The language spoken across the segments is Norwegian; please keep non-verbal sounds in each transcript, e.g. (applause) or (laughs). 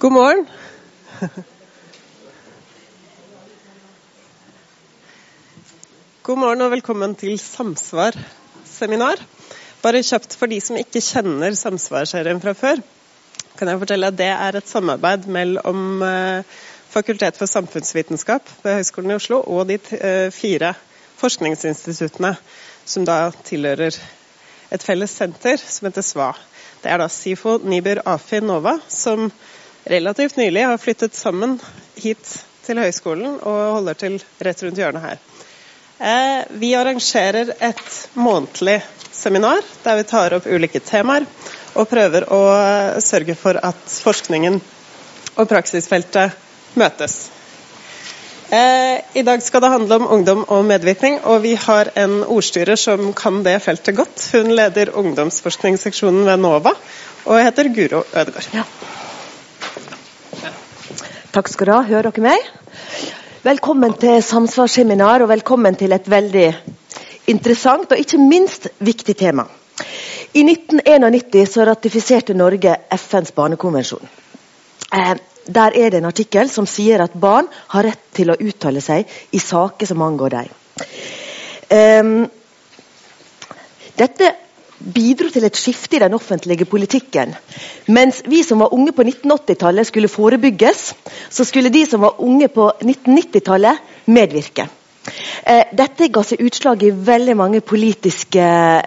God morgen. God morgen og velkommen til Samsvar-seminar. Bare kjapt for de som ikke kjenner Samsvar-serien fra før, kan jeg fortelle at det er et samarbeid mellom eh, Fakultet for samfunnsvitenskap ved Høgskolen i Oslo og de eh, fire forskningsinstituttene som da tilhører et felles senter som heter SVA. Det er da SIFO, NIBR, AFI, NOVA, som relativt nylig har flyttet sammen hit til høyskolen og holder til rett rundt hjørnet her. Eh, vi arrangerer et månedlig seminar der vi tar opp ulike temaer og prøver å sørge for at forskningen og praksisfeltet møtes. Eh, I dag skal det handle om ungdom og medvirkning, og vi har en ordstyrer som kan det feltet godt. Hun leder ungdomsforskningsseksjonen ved NOVA og heter Guro Ødegaard. Ja. Takk skal du ha. Hører dere meg? Velkommen til samsvarsseminar, og velkommen til et veldig interessant og ikke minst viktig tema. I 1991 så ratifiserte Norge FNs barnekonvensjon. Eh, der er det en artikkel som sier at barn har rett til å uttale seg i saker som angår dem. Eh, dette bidro til et skifte i den offentlige politikken. Mens vi som var unge på 1980-tallet skulle forebygges, så skulle de som var unge på 1990-tallet medvirke. Eh, dette ga seg utslag i veldig mange politiske,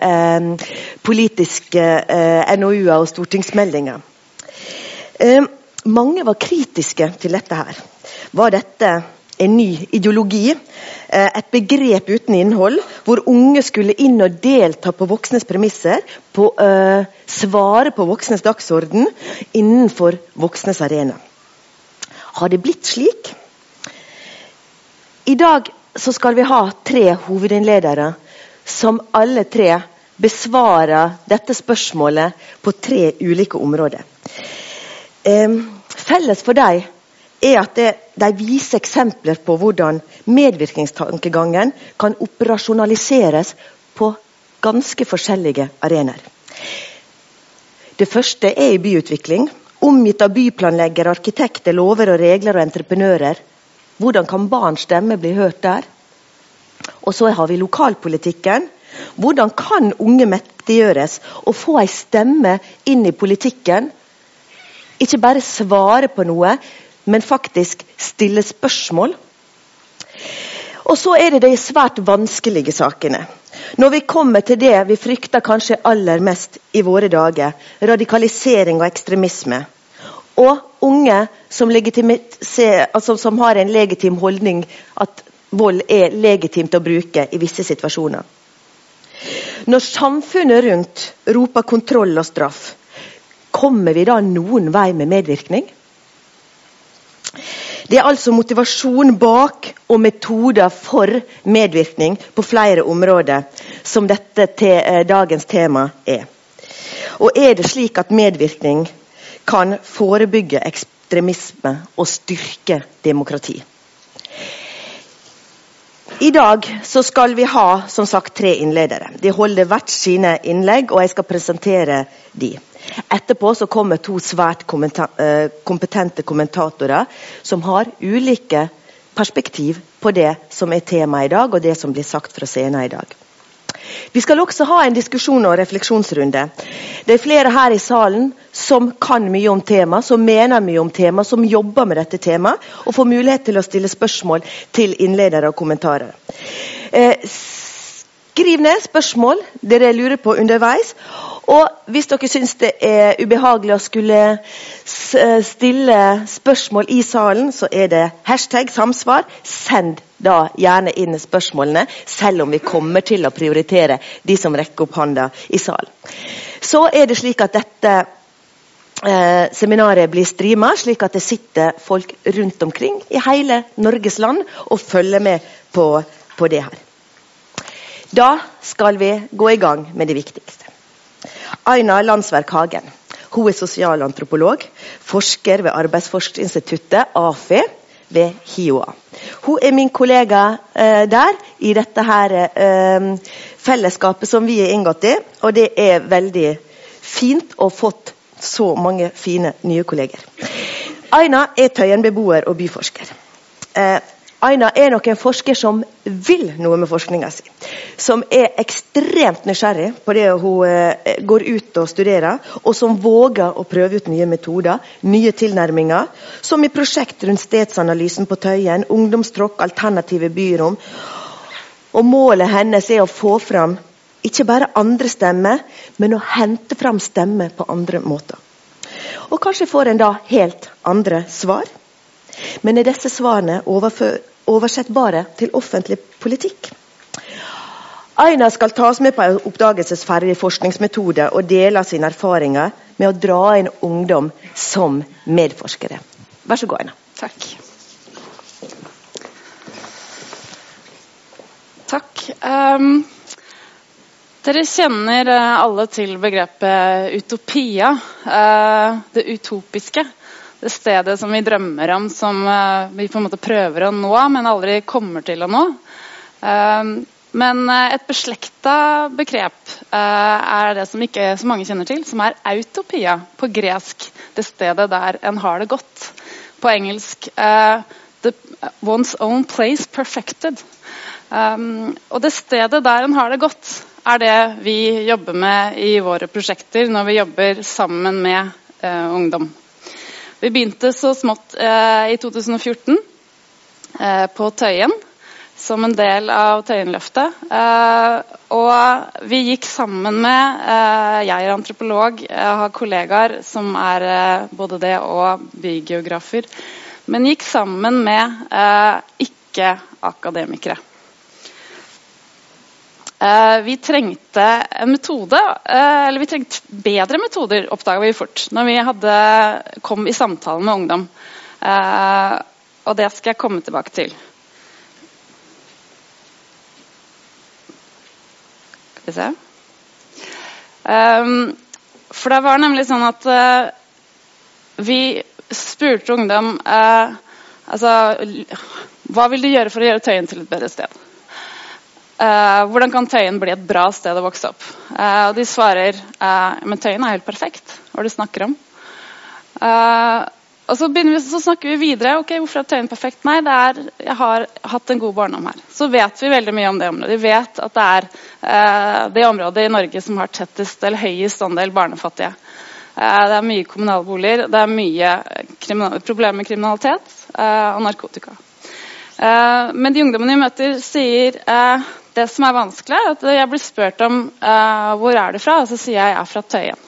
eh, politiske eh, NOU-er og stortingsmeldinger. Eh, mange var kritiske til dette her. Var dette en ny ideologi. Eh, et begrep uten innhold, hvor unge skulle inn og delta på voksnes premisser. På, uh, svare på voksnes dagsorden innenfor voksnes arena. Har det blitt slik? I dag skal vi ha tre hovedinnledere som alle tre besvarer dette spørsmålet på tre ulike områder. Um, felles for dem er at det, de viser eksempler på hvordan medvirkningstankegangen kan operasjonaliseres på ganske forskjellige arenaer. Det første er i byutvikling. Omgitt av byplanleggere, arkitekter, lover og regler og entreprenører. Hvordan kan barns stemme bli hørt der? Og så har vi lokalpolitikken. Hvordan kan unge mektiggjøres og få ei stemme inn i politikken? Ikke bare svare på noe, men faktisk stille spørsmål. Og så er det de svært vanskelige sakene. Når vi kommer til det vi frykter kanskje aller mest i våre dager, radikalisering og ekstremisme. Og unge som, altså som har en legitim holdning at vold er legitimt å bruke i visse situasjoner. Når samfunnet rundt roper kontroll og straff, kommer vi da noen vei med medvirkning? Det er altså motivasjon bak og metoder for medvirkning på flere områder som dette te eh, dagens tema er. Og er det slik at medvirkning kan forebygge ekstremisme og styrke demokrati? I dag skal vi ha som sagt tre innledere. De holder hvert sine innlegg, og jeg skal presentere de. Etterpå så kommer to svært eh, kompetente kommentatorer som har ulike perspektiv på det som er temaet i dag, og det som blir sagt fra scenen i dag. Vi skal også ha en diskusjon og refleksjonsrunde. Det er flere her i salen som kan mye om temaet, som mener mye om temaet, som jobber med dette temaet, og får mulighet til å stille spørsmål til innledere og kommentarer. Eh, skriv ned spørsmål dere lurer på underveis. Og hvis dere syns det er ubehagelig å skulle eh, stille spørsmål i salen, så er det hashtag samsvar. Send da gjerne inn spørsmålene, selv om vi kommer til å prioritere de som rekker opp hånda i salen. Så er det slik at dette eh, seminaret blir streama, slik at det sitter folk rundt omkring i hele Norges land og følger med på, på det her. Da skal vi gå i gang med det viktigste. Aina Landsverk Hagen. Hun er sosialantropolog, forsker ved Arbeidsforskningsinstituttet, AFI, ved HiOA. Hun er min kollega eh, der i dette her, eh, fellesskapet som vi er inngått i. Og det er veldig fint å ha fått så mange fine nye kolleger. Aina er Tøyen-beboer og byforsker. Eh, Aina er nok en forsker som vil noe med forskninga si. Som er ekstremt nysgjerrig på det hun eh, går ut og studerer, og som våger å prøve ut nye metoder, nye tilnærminger. Som i prosjekt rundt stedsanalysen på Tøyen, ungdomstråkk, alternative byrom. Og målet hennes er å få fram ikke bare andre stemmer, men å hente fram stemmer på andre måter. Og kanskje får en da helt andre svar. Men er disse svarene oversettbare til offentlig politikk? Aina skal tas med på en oppdagelsesferdig forskningsmetode og dele sine erfaringer med å dra inn ungdom som medforskere. Vær så god, Aina. Takk. Takk. Um, dere kjenner eh, alle til begrepet utopia. Uh, det utopiske. Det stedet som vi drømmer om, som eh, vi på en måte prøver å nå, men aldri kommer til å nå. Men et beslekta begrep er det som ikke så mange kjenner til, som er autopia på gresk. Det stedet der en har det godt. På engelsk the, one's own place perfected. og det stedet der en har det godt, er det vi jobber med i våre prosjekter når vi jobber sammen med eh, ungdom. Vi begynte så smått eh, i 2014 eh, på Tøyen som en del av Tøyenløftet. Eh, og vi gikk sammen med eh, Jeg er antropolog, jeg har kollegaer som er eh, både det og bygeografer. Men gikk sammen med ikke-akademikere. Eh, vi trengte en metode, eh, eller vi trengte bedre metoder, oppdaga vi fort når vi hadde, kom i samtale med ungdom. Eh, og det skal jeg komme tilbake til. Skal vi se For det var nemlig sånn at vi spurte ungdom altså, Hva vil du gjøre for å gjøre Tøyen til et bedre sted? Uh, hvordan kan Tøyen bli et bra sted å vokse opp? Uh, og de svarer uh, men Tøyen er helt perfekt. Hva er det du snakker om? og så, vi, så, snakker vi videre. ok, Hvorfor er Tøyen perfekt? Nei, det er, jeg har hatt en god barndom her. Så vet vi veldig mye om det området. Vi vet at det er det området i Norge som har tettest eller høyest andel barnefattige. det er mye kommunalboliger, det er mye problemer med kriminalitet og narkotika. Men de ungdommene vi møter, sier det som er vanskelig, er at jeg blir spurt om uh, hvor er du fra, og så sier jeg jeg er fra Tøyen.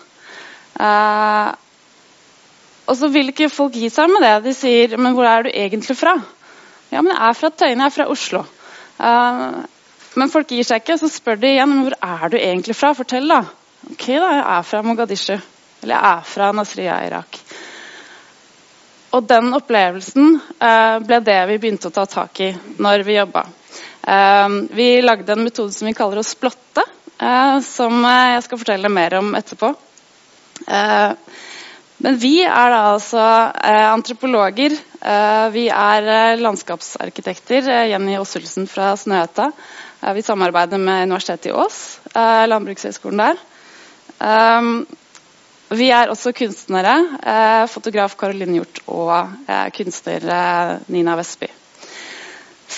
Uh, og så vil ikke folk gi seg med det. De sier men hvor er du egentlig fra? Ja, men jeg er fra Tøyen, jeg er fra Oslo. Uh, men folk gir seg ikke, så spør de igjen men hvor er du egentlig fra. Fortell, da. Ok, da, jeg er fra Mogadishu. Eller jeg er fra Nasriya, Irak. Og den opplevelsen ble det vi begynte å ta tak i når vi jobba. Ehm, vi lagde en metode som vi kaller å splotte, eh, som jeg skal fortelle mer om etterpå. Ehm, men vi er da altså eh, antropologer. Eh, vi er landskapsarkitekter. Jenny Åsulsen fra Snøhetta. Vi samarbeider med Universitetet i Ås, landbrukshøgskolen der. Ehm, vi er også kunstnere. Fotograf Karoline Hjort og kunstner Nina Vestby.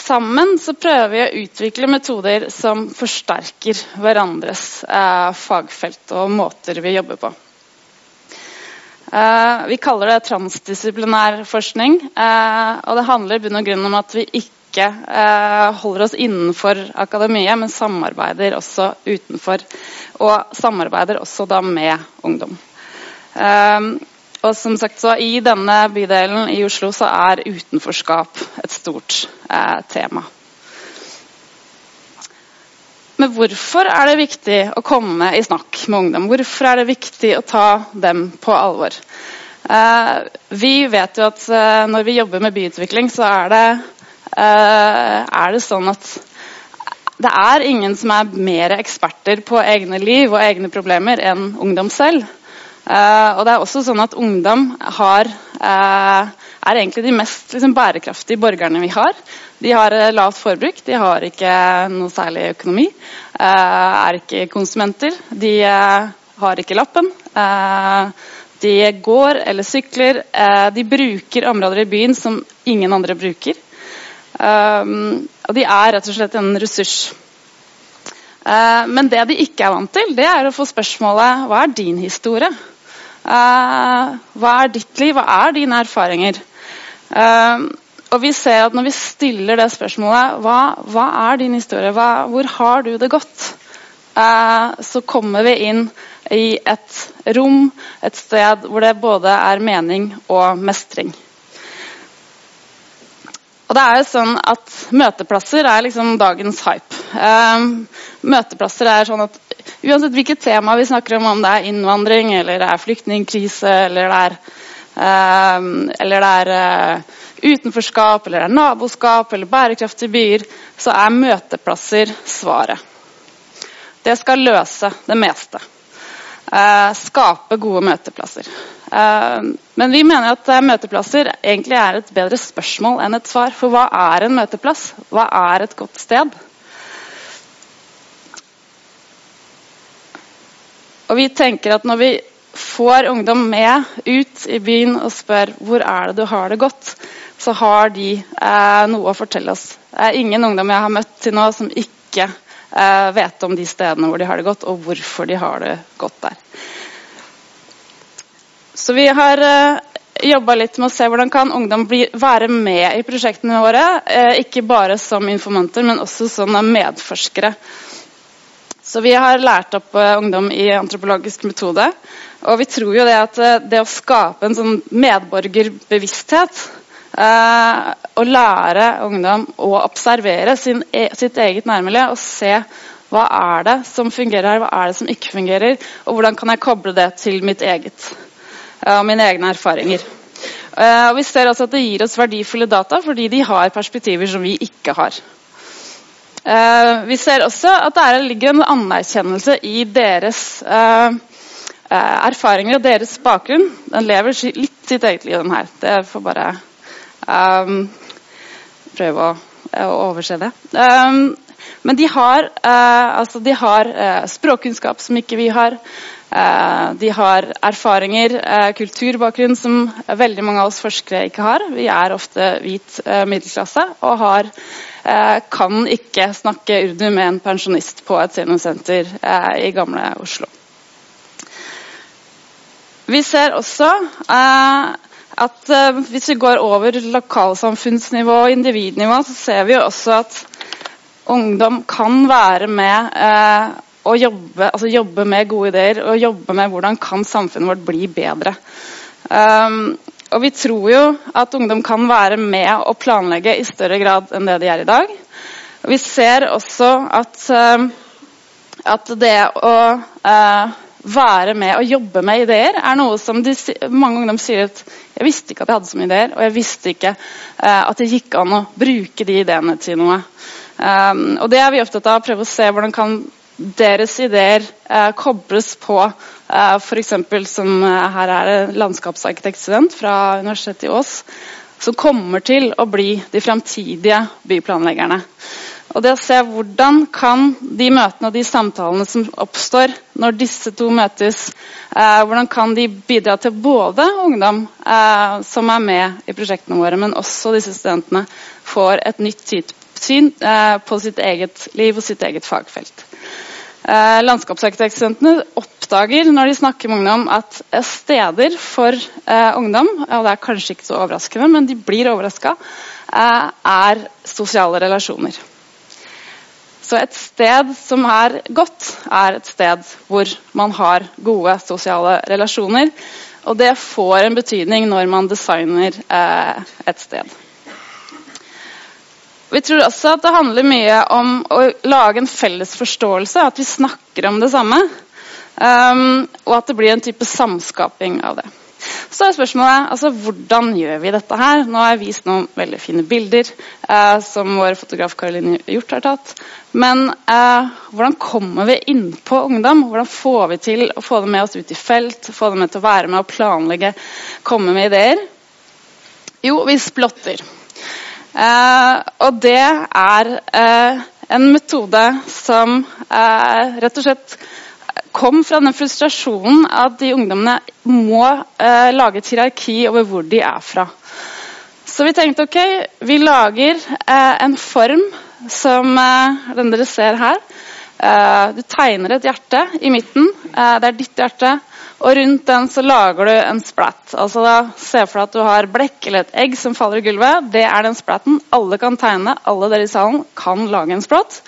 Sammen så prøver vi å utvikle metoder som forsterker hverandres eh, fagfelt og måter vi jobber på. Eh, vi kaller det transdisiplinær forskning. Eh, og det handler i bunn og grunn om at vi ikke eh, holder oss innenfor akademiet, men samarbeider også utenfor. Og samarbeider også da med ungdom. Eh, og som sagt så I denne bydelen i Oslo så er utenforskap et stort eh, tema. Men hvorfor er det viktig å komme i snakk med ungdom? Hvorfor er det viktig å ta dem på alvor? Eh, vi vet jo at eh, når vi jobber med byutvikling, så er det, eh, er det sånn at det er ingen som er mer eksperter på egne liv og egne problemer enn ungdom selv. Uh, og det er også sånn at ungdom har, uh, er egentlig de mest liksom, bærekraftige borgerne vi har. De har uh, lavt forbruk, de har ikke noe særlig økonomi, er ikke konsumenter. De har ikke lappen. De går eller sykler. Eh, de bruker områder i byen som ingen andre bruker. Og de er rett og slett en ressurs. Men det de ikke er vant til, det er å få spørsmålet Hva er din historie? Uh, hva er ditt liv? Hva er dine erfaringer? Uh, og vi ser at når vi stiller det spørsmålet Hva, hva er din historie? Hva, hvor har du det godt? så kommer vi inn i et rom, et sted hvor det både er mening og mestring. Og det er jo sånn at Møteplasser er liksom dagens hype. Um, møteplasser er sånn at Uansett hvilket tema vi snakker om, om det er innvandring, eller det er flyktningkrise, eller det er, um, eller det er uh, utenforskap, eller det er naboskap, eller bærekraftige byer, så er møteplasser svaret. Det skal løse det meste. Uh, skape gode møteplasser. Eh, men vi mener at eh, møteplasser egentlig er et bedre spørsmål enn et svar. For hva er en møteplass? Hva er et godt sted? Og vi tenker at når vi får ungdom med ut i byen og spør hvor er det du har det godt, så har de eh, noe å fortelle oss. Det er ingen ungdom jeg har møtt til nå som ikke eh, vet om de stedene hvor de har det godt, og hvorfor de har det godt der. Så vi har eh, jobba litt med å se hvordan kan ungdom bli, være med i prosjektene våre. Eh, ikke bare som informanter, men også som medforskere. Så vi har lært opp uh, ungdom i antropologisk metode. Og vi tror jo det at uh, det å skape en sånn medborgerbevissthet Å lære ungdom å observere sin, e sitt eget nærmiljø og se hva er det som fungerer her, hva er det som ikke fungerer, og hvordan kan jeg koble det til mitt eget og mine egne erfaringer. Eh, og vi ser også at det gir oss verdifulle data fordi de har perspektiver som vi ikke har. Eh, vi ser også at det ligger en anerkjennelse i deres eh, erfaringer og deres bakgrunn. Den lever litt sitt eget liv, den her. Det får bare um, prøve å, å, overse det. Um, men de har, uh, altså de har uh, språkkunnskap som ikke vi har. Uh, de har erfaringer, eh, kulturbakgrunn, som veldig mange av oss forskere ikke har. Vi er ofte hvit eh, middelklasse og har, kan ikke snakke urdu med en pensjonist på et seniosenter i gamle Oslo. Vi ser også at hvis vi går over lokalsamfunnsnivå og individnivå, så ser vi også at ungdom kan være med å jobbe, altså jobbe, med gode ideer og jobbe med hvordan kan samfunnet vårt bli bedre. Um, og Vi tror jo at ungdom kan være med å planlegge i større grad enn det de er i dag. Og vi ser også at, uh, at det å uh, være med og jobbe med ideer er noe som de, mange ungdom sier at jeg visste ikke at jeg hadde så mye ideer, og jeg visste ikke uh, at det gikk an å bruke de ideene til noe. Og Det er vi opptatt av, å prøve å se hvordan kan deres ideer eh, kobles på eh, f.eks. som eh, her er det landskapsarkitektstudent fra Universitetet i Ås, som kommer til å bli de fremtidige byplanleggerne. Og det å se Hvordan kan de møtene og de samtalene som oppstår når disse to møtes, eh, hvordan kan de bidra til både ungdom eh, som er med i prosjektene våre, men også disse studentene får et nytt syn eh, på sitt eget liv og sitt eget fagfelt. Eh, landskapsarkitektstudentene oppdager når de snakker med ungdom, at steder for eh, ungdom, og det er kanskje ikke så overraskende, men de blir overraska, eh, er sosiale relasjoner. Så et sted som er godt, er et sted hvor man har gode sosiale relasjoner. Og det får en betydning når man designer eh, et sted. Vi tror også at det handler mye om å lage en felles forståelse, at vi snakker om det samme. Um, og at det blir en type samskaping av det. Så er spørsmålet altså, hvordan gjør vi dette her? Nå har jeg vist noen veldig fine bilder uh, som vår fotograf Karoline Hjort har tatt. Men uh, hvordan kommer vi innpå ungdom? Hvordan får vi til å få dem med oss ut i felt? Få dem med til å være med og planlegge, komme med ideer? Jo, vi splotter. Eh, og det er eh, en metode som eh, rett og slett kom fra den frustrasjonen at de ungdommene må eh, lage et hierarki over hvor de er fra. Så vi tenkte ok, vi lager eh, en form som eh, den dere ser her. Du tegner et hjerte i midten. Det er ditt hjerte. Og rundt den så lager du en splatt. Altså da Se for deg at du har blekk eller et egg som faller i gulvet. Det er den splatten. Alle kan tegne. Alle dere i salen kan lage en splatt.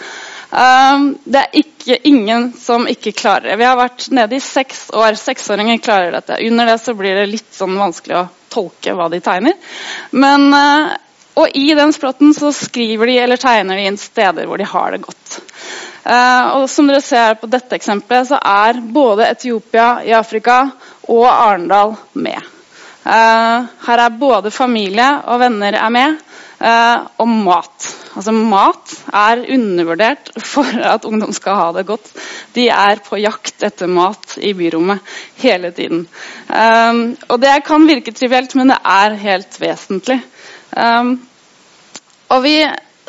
Um, det er ikke, ingen som ikke klarer det. Vi har vært nede i seks år. Seksåringer klarer dette. Under det så blir det litt sånn vanskelig å tolke hva de tegner. Men, uh, og i den splatten så skriver de eller tegner de inn steder hvor de har det godt. Uh, og som dere ser på dette eksempelet, så er både Etiopia i Afrika og Arendal med. Uh, her er både familie og venner er med, uh, og mat. Altså Mat er undervurdert for at ungdom skal ha det godt. De er på jakt etter mat i byrommet hele tiden. og Det kan virke trivielt, men det er helt vesentlig. og vi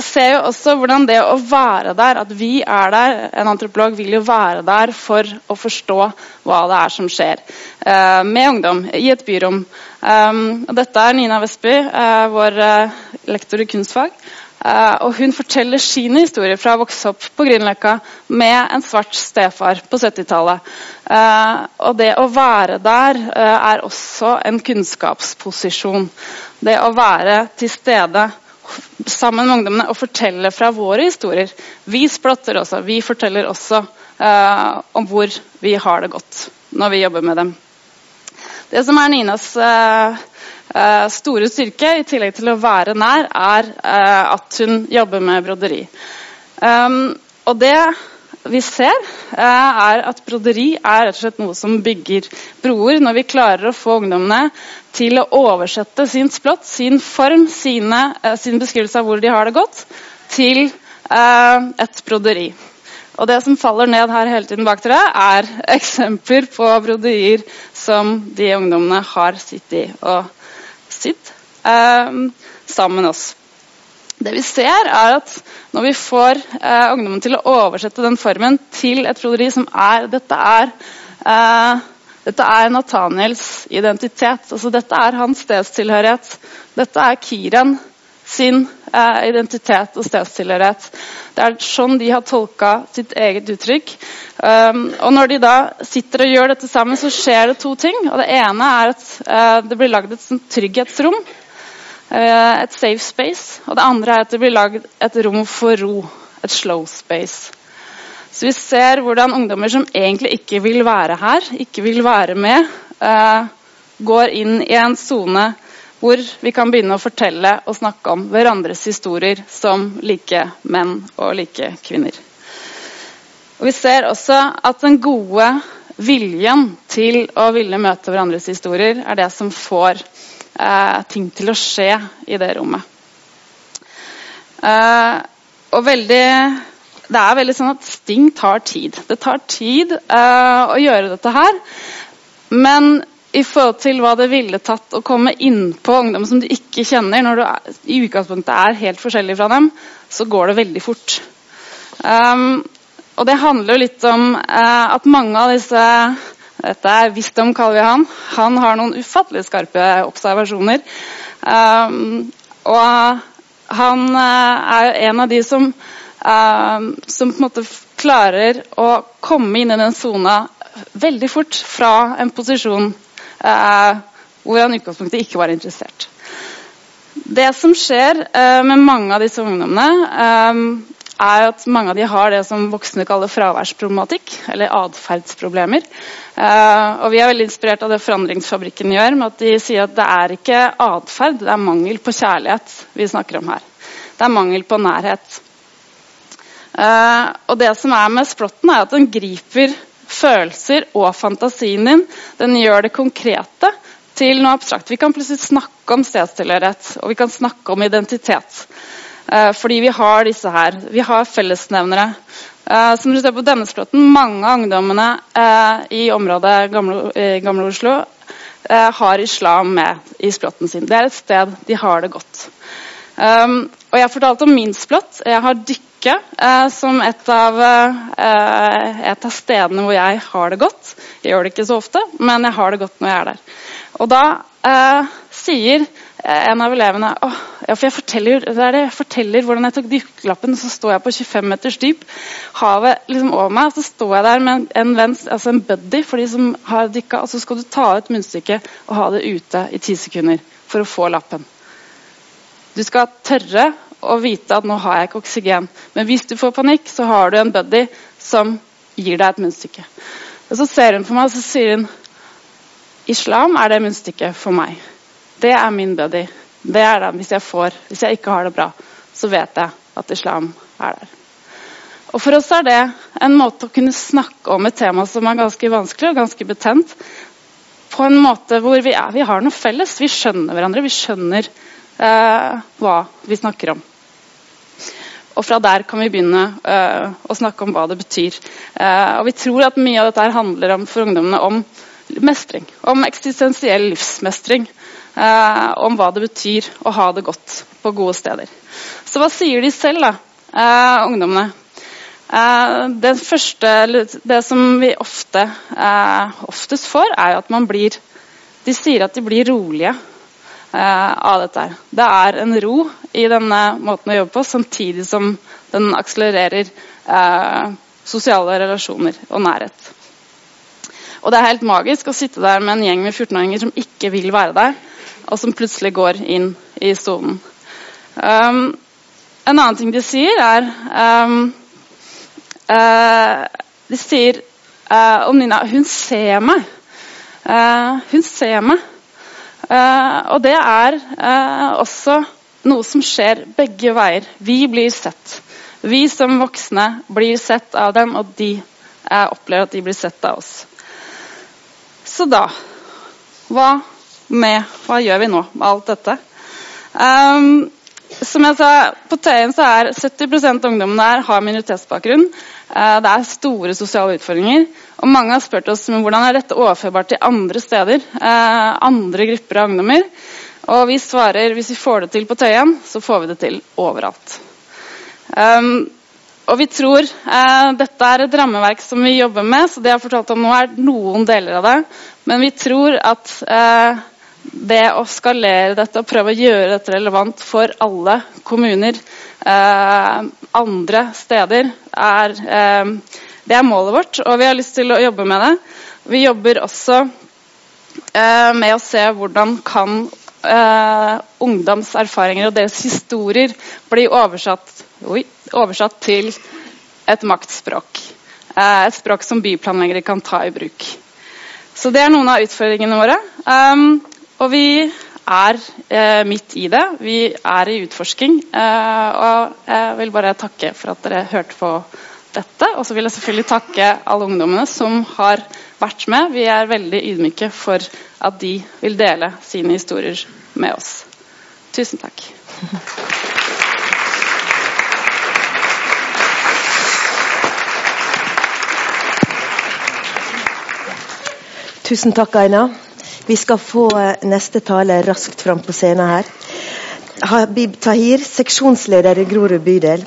ser jo også hvordan det å være der, at vi er der En antropolog vil jo være der for å forstå hva det er som skjer uh, med ungdom i et byrom. Um, dette er Nina Vestby, uh, vår uh, lektor i kunstfag. og Hun forteller sine historier fra å vokse opp på Grünerløkka med en svart stefar på 70-tallet. og det å være der er også en kunnskapsposisjon. Det å være til stede sammen med ungdommene og fortelle fra våre historier. Vi splatter også. Vi forteller også uh, om hvor vi har det godt når vi jobber med dem. Det som er Ninas uh, uh, store styrke, i tillegg til å være nær, er at hun jobber med broderi. Um, og det vi ser, er at broderi er rett og slett noe som bygger broer. Når vi klarer å få ungdommene til å oversette sin splott, sin form, sine, eh, sin beskrivelse av hvor de har det godt, til eh, et broderi. Og Det som faller ned her hele tiden bak dere, er (laughs) eksempler på broderier som de ungdommene har sittet i og sitt eh, sammen oss. Det vi ser, er at når vi får eh, ungdommen til å oversette den formen til et broderi som er Dette er eh, er Nathaniels identitet. Altså, dette er hans stedstilhørighet. Dette er Kiran sin eh, identitet og stedstilhørighet. Det er sånn de har tolka sitt eget uttrykk. Um, og Når de da sitter og gjør dette sammen, så skjer det to ting. Og Det ene er at uh, det blir lagd et trygghetsrom. Uh, et safe space. Og det andre er at det blir lagd et rom for ro. Et slow space. Så vi ser hvordan ungdommer som egentlig ikke vil være her, ikke vil være med, uh, går inn i en sone hvor vi kan begynne å fortelle og snakke om hverandres historier som like menn og like kvinner. Og Vi ser også at den gode viljen til å ville møte hverandres historier er det som får uh, ting til å skje i det rommet. Eh, og veldig det er veldig sånn at Sting tar tid. Det tar tid eh, å gjøre dette her. Men i forhold til hva det ville tatt å komme innpå ungdom som du ikke kjenner, når du er, i utgangspunktet er helt forskjellig fra dem, så går det veldig fort. Um, og det handler jo litt om uh, at mange av disse Dette er Visdom, kaller vi han. Han har noen ufattelig skarpe observasjoner. Um, og han uh, er en av de som uh, som på en måte klarer å komme inn i den sona veldig fort fra en posisjon uh, hvor han i utgangspunktet ikke var interessert. Det som skjer uh, med mange av disse ungdommene, um, er at mange av de har det som voksne kaller fraværsproblematikk, eller atferdsproblemer. Uh, og vi er veldig inspirert av det Forandringsfabrikken gjør, med at de sier at det er ikke atferd, det er mangel på kjærlighet vi snakker om her. Det er mangel på nærhet. Uh, og det som er med splotten, er at den griper følelser og fantasien din. Den gjør det konkrete til noe abstrakt. Vi kan plutselig snakke om stedstilhørighet og vi kan snakke om identitet. Uh, fordi vi har disse her. Vi har fellesnevnere. Uh, som du ser på denne splotten, Mange av ungdommene i området Gamle, Oslo har islam med i splotten sin. Det er et sted de har det godt. Um, og Jeg fortalte om min splott. Jeg har Dykke eh, som et av, eh, et av, stedene hvor jeg har det godt. Jeg gjør det ikke så ofte, men jeg har det godt når jeg er der. Og da eh, sier en av elevene oh, ja, for jeg forteller, det det, jeg forteller hvordan jeg tok dykkerlappen, så står jeg på 25 meters dyp. Havet liksom over meg, så står jeg der med en venn, altså en buddy for de som har dykka, og så skal du ta ut munnstykket og ha det ute i ti sekunder for å få lappen. Du skal tørre å vite at nå har jeg ikke oksygen. Men hvis du får panikk, så har du en buddy som gir deg et munnstykke. Og Så ser hun på meg og så sier hun Islam er det munnstykket for meg. Det er min buddy. Det er den hvis jeg får, hvis jeg ikke har det bra, så vet jeg at islam er der. Og For oss er det en måte å kunne snakke om et tema som er ganske vanskelig og ganske betent, på en måte hvor vi, er, vi har noe felles. Vi skjønner hverandre. Vi skjønner eh, hva vi snakker om. Og fra der kan vi begynne eh, å snakke om hva det betyr. Eh, og vi tror at mye av dette handler om, for ungdommene om mestring. Om eksistensiell livsmestring. Uh, om hva det betyr å ha det godt på gode steder. Så hva sier de selv, da, ungdommene? det første, det som vi ofte, oftest får, er at man blir De sier at de blir rolige av dette. Det er en ro i denne måten å jobbe på, samtidig som den akselererer eh, sosiale relasjoner og nærhet. Og det er helt magisk å sitte der med en gjeng med 14-åringer som ikke vil være der, og som plutselig går inn i sonen. Um, en annen ting de sier, er um, uh, De sier uh, om Nina Hun ser meg. Uh, hun ser meg. og det er også noe som skjer begge veier. Vi blir sett. Vi som voksne blir sett av dem, og de eh, opplever at de blir sett av oss. Så da Hva med Hva gjør vi nå med alt dette? Um, som jeg sa, På Tøyen så er 70 av ungdommene der har minoritetsbakgrunn. Uh, det er store sosiale utfordringer. Og mange har spurt oss men hvordan er dette overførbart til andre steder. Uh, andre grupper av ungdommer. Og vi svarer hvis vi får det til på Tøyen, så får vi det til overalt. Um, og vi tror uh, Dette er et rammeverk som vi jobber med, så det jeg har fortalt om nå, er noen deler av det. Men vi tror at uh, det å skalere dette og prøve å gjøre dette relevant for alle kommuner eh, andre steder, er, det er målet vårt. Og vi har lyst til å jobbe med det. Vi jobber også med å se hvordan kan eh, ungdoms erfaringer og deres historier bli oversatt, oi, oversatt til et maktspråk. Eh, et språk som byplanleggere kan ta i bruk. Så det er noen av utfordringene våre. Um, og vi er eh, midt i det. Vi er i utforsking. Eh, og jeg vil bare takke for at dere hørte på dette. Og så vil jeg selvfølgelig takke alle ungdommene som har vært med. Vi er veldig ydmyke for at de vil dele sine historier med oss. Tusen takk. Tusen takk, Aina. Vi skal få eh, neste tale raskt fram på scenen her. Habib Tahir, seksjonsleder i Grorud bydel.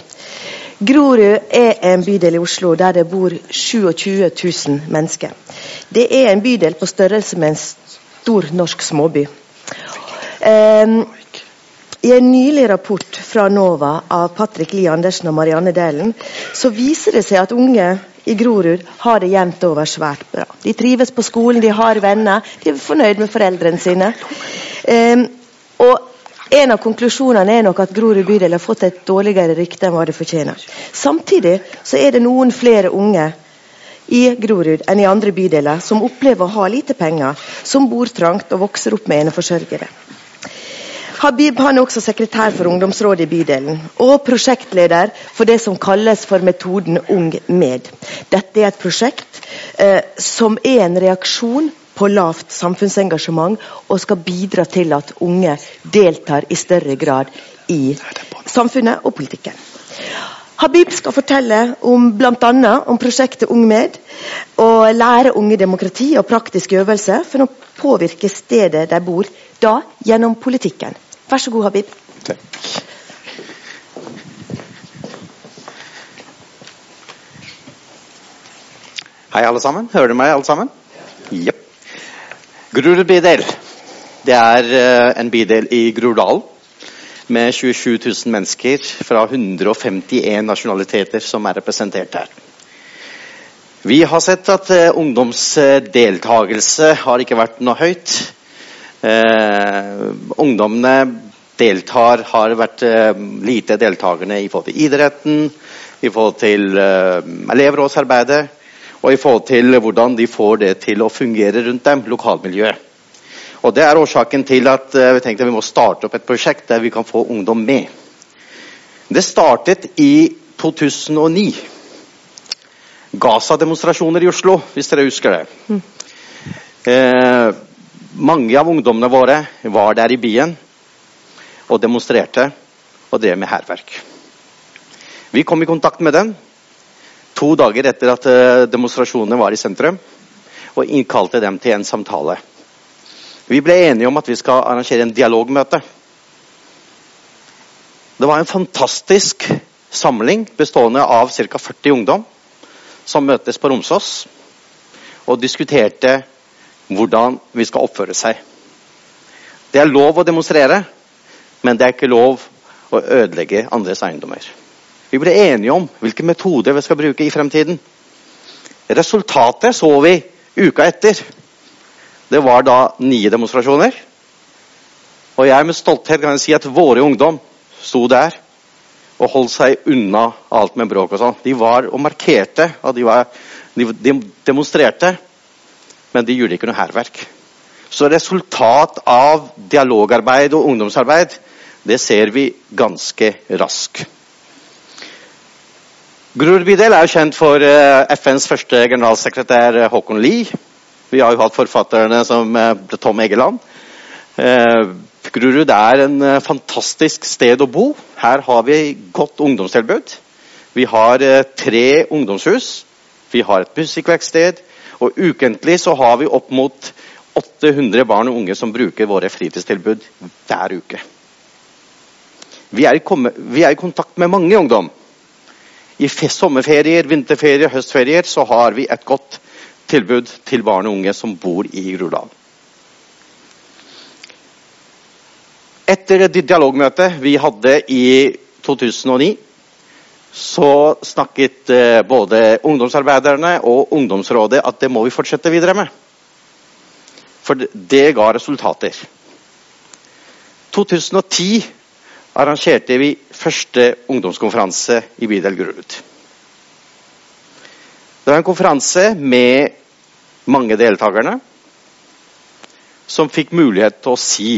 Grorud er en bydel i Oslo der det bor 27 000 mennesker. Det er en bydel på størrelse med en stor norsk småby. Um, I en nylig rapport fra NOVA av Patrick Lie Andersen og Marianne Dæhlen så viser det seg at unge i Grorud har det jevnt over svært bra. De trives på skolen, de har venner, de er fornøyd med foreldrene sine. Um, og en av konklusjonene er nok at Grorud bydel har fått et dårligere rykte enn hva det fortjener. Samtidig så er det noen flere unge i Grorud enn i andre bydeler som opplever å ha lite penger, som bor trangt og vokser opp med eneforsørgere. Habib han er også sekretær for ungdomsrådet i bydelen og prosjektleder for det som kalles for metoden Ung med. Dette er et prosjekt eh, som er en reaksjon på lavt samfunnsengasjement og skal bidra til at unge deltar i større grad i samfunnet og politikken. Habib skal fortelle om bl.a. om prosjektet Ung Med, og lære unge demokrati og praktiske øvelser for å påvirke stedet de bor, da gjennom politikken. Vær så god, Habib. Takk. Hei, alle sammen. Hører du meg, alle sammen? Ja. Grur bydel. Det er eh, en bydel i Groruddalen med 27 000 mennesker fra 151 nasjonaliteter som er representert her. Vi har sett at eh, ungdomsdeltagelse har ikke vært noe høyt. Uh, ungdommene deltar, har vært lite deltakende i forhold til idretten, i forhold til elevrådsarbeidet og i forhold til hvordan de får det til å fungere rundt dem, lokalmiljøet. Og Det er årsaken til at eh, vi tenkte vi må starte opp et prosjekt der vi kan få ungdom med. Det startet i 2009. Gaza-demonstrasjoner i Oslo, hvis dere husker det. Mm. Eh, mange av ungdommene våre var der i byen og demonstrerte og drev med hærverk. Vi kom i kontakt med dem to dager etter at eh, demonstrasjonene var i sentrum, og innkalte dem til en samtale. Vi ble enige om at vi skal arrangere en dialogmøte. Det var en fantastisk samling bestående av ca. 40 ungdom som møtes på Romsås og diskuterte hvordan vi skal oppføre seg. Det er lov å demonstrere, men det er ikke lov å ødelegge andres eiendommer. Vi ble enige om hvilke metoder vi skal bruke i fremtiden. Resultatet så vi uka etter. Det var da nye demonstrasjoner. Og jeg med stolthet kan si at våre ungdom sto der og holdt seg unna alt med bråk og sånn. De var og markerte, og de, var, de demonstrerte, men de gjorde ikke noe hærverk. Så resultat av dialogarbeid og ungdomsarbeid, det ser vi ganske raskt. Grorud bydel er jo kjent for eh, FNs første generalsekretær eh, Håkon Lie. Vi har jo hatt forfatterne som eh, Tom Egeland. Grorud er en fantastisk sted å bo. Her har vi godt ungdomstilbud. Vi har tre ungdomshus. Vi har et musikkverksted. Og ukentlig så har vi opp mot 800 barn og unge som bruker våre fritidstilbud hver uke. Vi er i, kontakt med mange ungdom. I sommerferier, vinterferier, høstferier så har vi et godt tilbud til barn og unge som bor i Groruddalen. Etter et dialogmøtet vi hadde i 2009, så snakket eh, både ungdomsarbeiderne og ungdomsrådet at det må vi fortsette videre med. For det ga resultater. 2010 arrangerte vi første ungdomskonferanse i bydel Grorud. Det var en konferanse med mange deltakerne som fikk mulighet til å si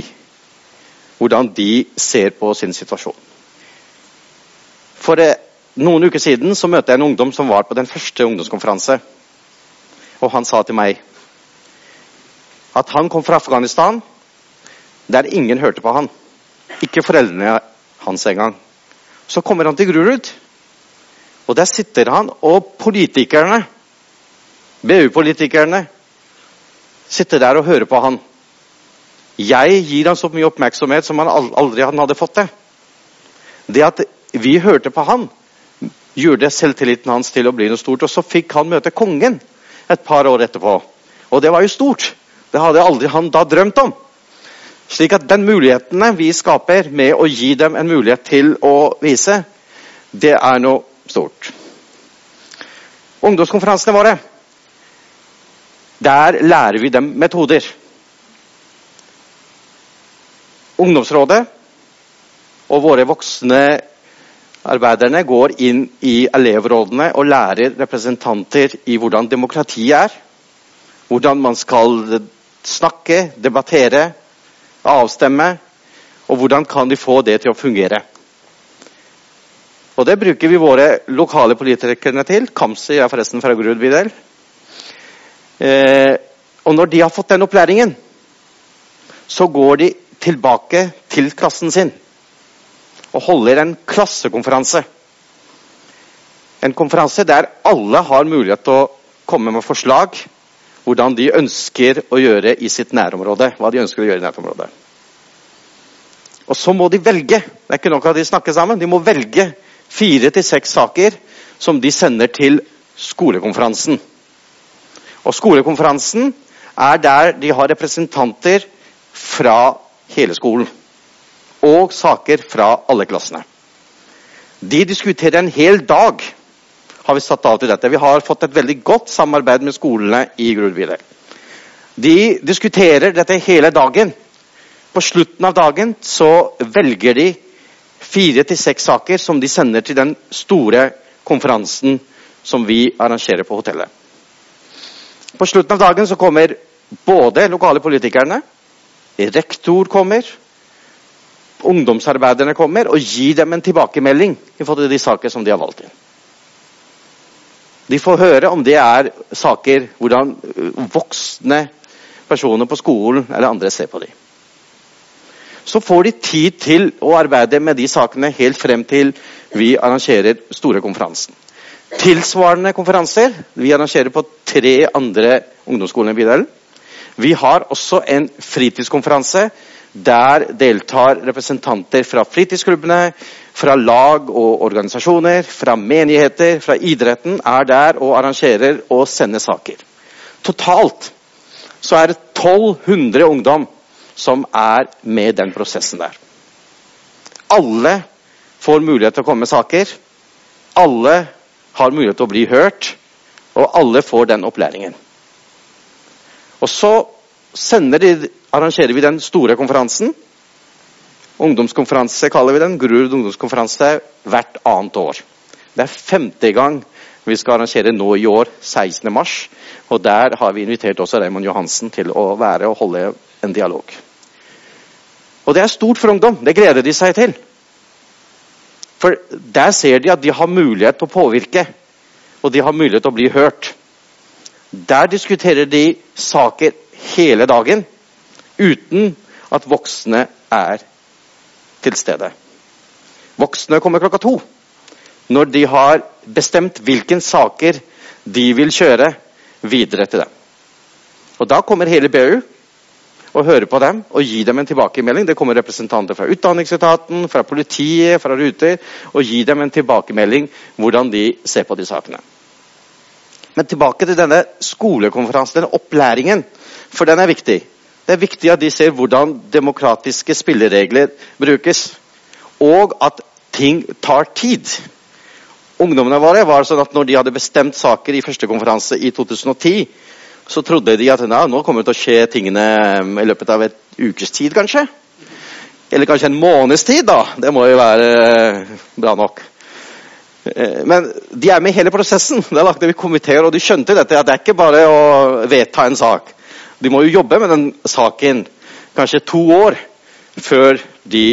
hvordan de ser på sin situasjon. For eh, noen uker siden så møtte jeg en ungdom som var på den første ungdomskonferanse. Og han sa til meg at han kom fra Afghanistan, der ingen hørte på han. Ikke foreldrene hans engang. Så kommer han til Grurud, og der sitter han, og politikerne, BU-politikerne, sitter der og hører på han. Jeg gir han så mye oppmerksomhet som han aldri hadde fått det. Det at vi hørte på han, gjorde selvtilliten hans til å bli noe stort. Og så fikk han møte kongen et par år etterpå. Og det var jo stort. Det hadde aldri han da drømt om. Slik at den mulighetene vi skaper med å gi dem en mulighet til å vise, det er noe stort. Ungdomskonferansene våre, der lærer vi dem metoder. Ungdomsrådet og våre voksne arbeiderne går inn i elevrådene og lærer representanter i hvordan demokratiet er. Hvordan man skal snakke, debattere, avstemme, og hvordan kan de få det til å fungere. Og Det bruker vi våre lokale politikere til. Kamzy er forresten fra Grud bydel. Eh, og når de har fått den opplæringen, så går de tilbake til klassen sin og holder en klassekonferanse. En konferanse der alle har mulighet til å komme med forslag hvordan de ønsker å gjøre i sitt nærområde. hva de ønsker å gjøre i nærområdet. Og så må de velge. Det er ikke nok at de snakker sammen. De må velge fire til seks saker som de sender til skolekonferansen. Og Skolekonferansen er der de har representanter fra hele skolen. Og saker fra alle klassene. De diskuterer en hel dag har vi satt av til dette. Vi har fått et veldig godt samarbeid med skolene i Grorud De diskuterer dette hele dagen. På slutten av dagen så velger de fire til seks saker som de sender til den store konferansen som vi arrangerer på hotellet. På slutten av dagen så kommer både lokale politikerne, rektor kommer, ungdomsarbeiderne kommer og gir dem en tilbakemelding i forhold til de saker som de har valgt inn. De får høre om det er saker hvordan voksne personer på skolen eller andre ser på dem. Så får de tid til å arbeide med de sakene helt frem til vi arrangerer store konferansen. Tilsvarende konferanser vi arrangerer på tre andre ungdomsskoler i bydelen. Vi har også en fritidskonferanse. Der deltar representanter fra fritidsklubbene, fra lag og organisasjoner, fra menigheter, fra idretten. Er der og arrangerer og sender saker. Totalt så er det 1200 ungdom som er med den prosessen der. Alle får mulighet til å komme med saker. Alle har mulighet til å bli hørt, og alle får den opplæringen. Og så de, arrangerer vi den store konferansen. Ungdomskonferanse kaller vi den. Grurud ungdomskonferanse hvert annet år. Det er femte gang vi skal arrangere nå i år, 16. mars. Og der har vi invitert også Raymond Johansen til å være og holde en dialog. Og det er stort for ungdom. Det gleder de seg til. For der ser de at de har mulighet til å påvirke, og de har mulighet til å bli hørt. Der diskuterer de saker hele dagen uten at voksne er til stede. Voksne kommer klokka to når de har bestemt hvilke saker de vil kjøre videre til dem. Og Da kommer hele BU og hører på dem og gir dem en tilbakemelding. Det kommer representanter fra Utdanningsetaten, fra politiet, fra Ruter og gir dem en tilbakemelding hvordan de ser på de sakene. Men tilbake til denne skolekonferansen, denne opplæringen, for den er viktig. Det er viktig at de ser hvordan demokratiske spilleregler brukes, og at ting tar tid. Ungdommene våre var sånn at når de hadde bestemt saker i første konferanse i 2010, så trodde de at ja, nå kommer det til å skje tingene um, i løpet av et ukes tid, kanskje. Eller kanskje en måneds tid, da. Det må jo være uh, bra nok. Uh, men de er med i hele prosessen. Det er lagt ned komiteer, og de skjønte dette, at det er ikke bare å vedta en sak. De må jo jobbe med den saken kanskje to år før de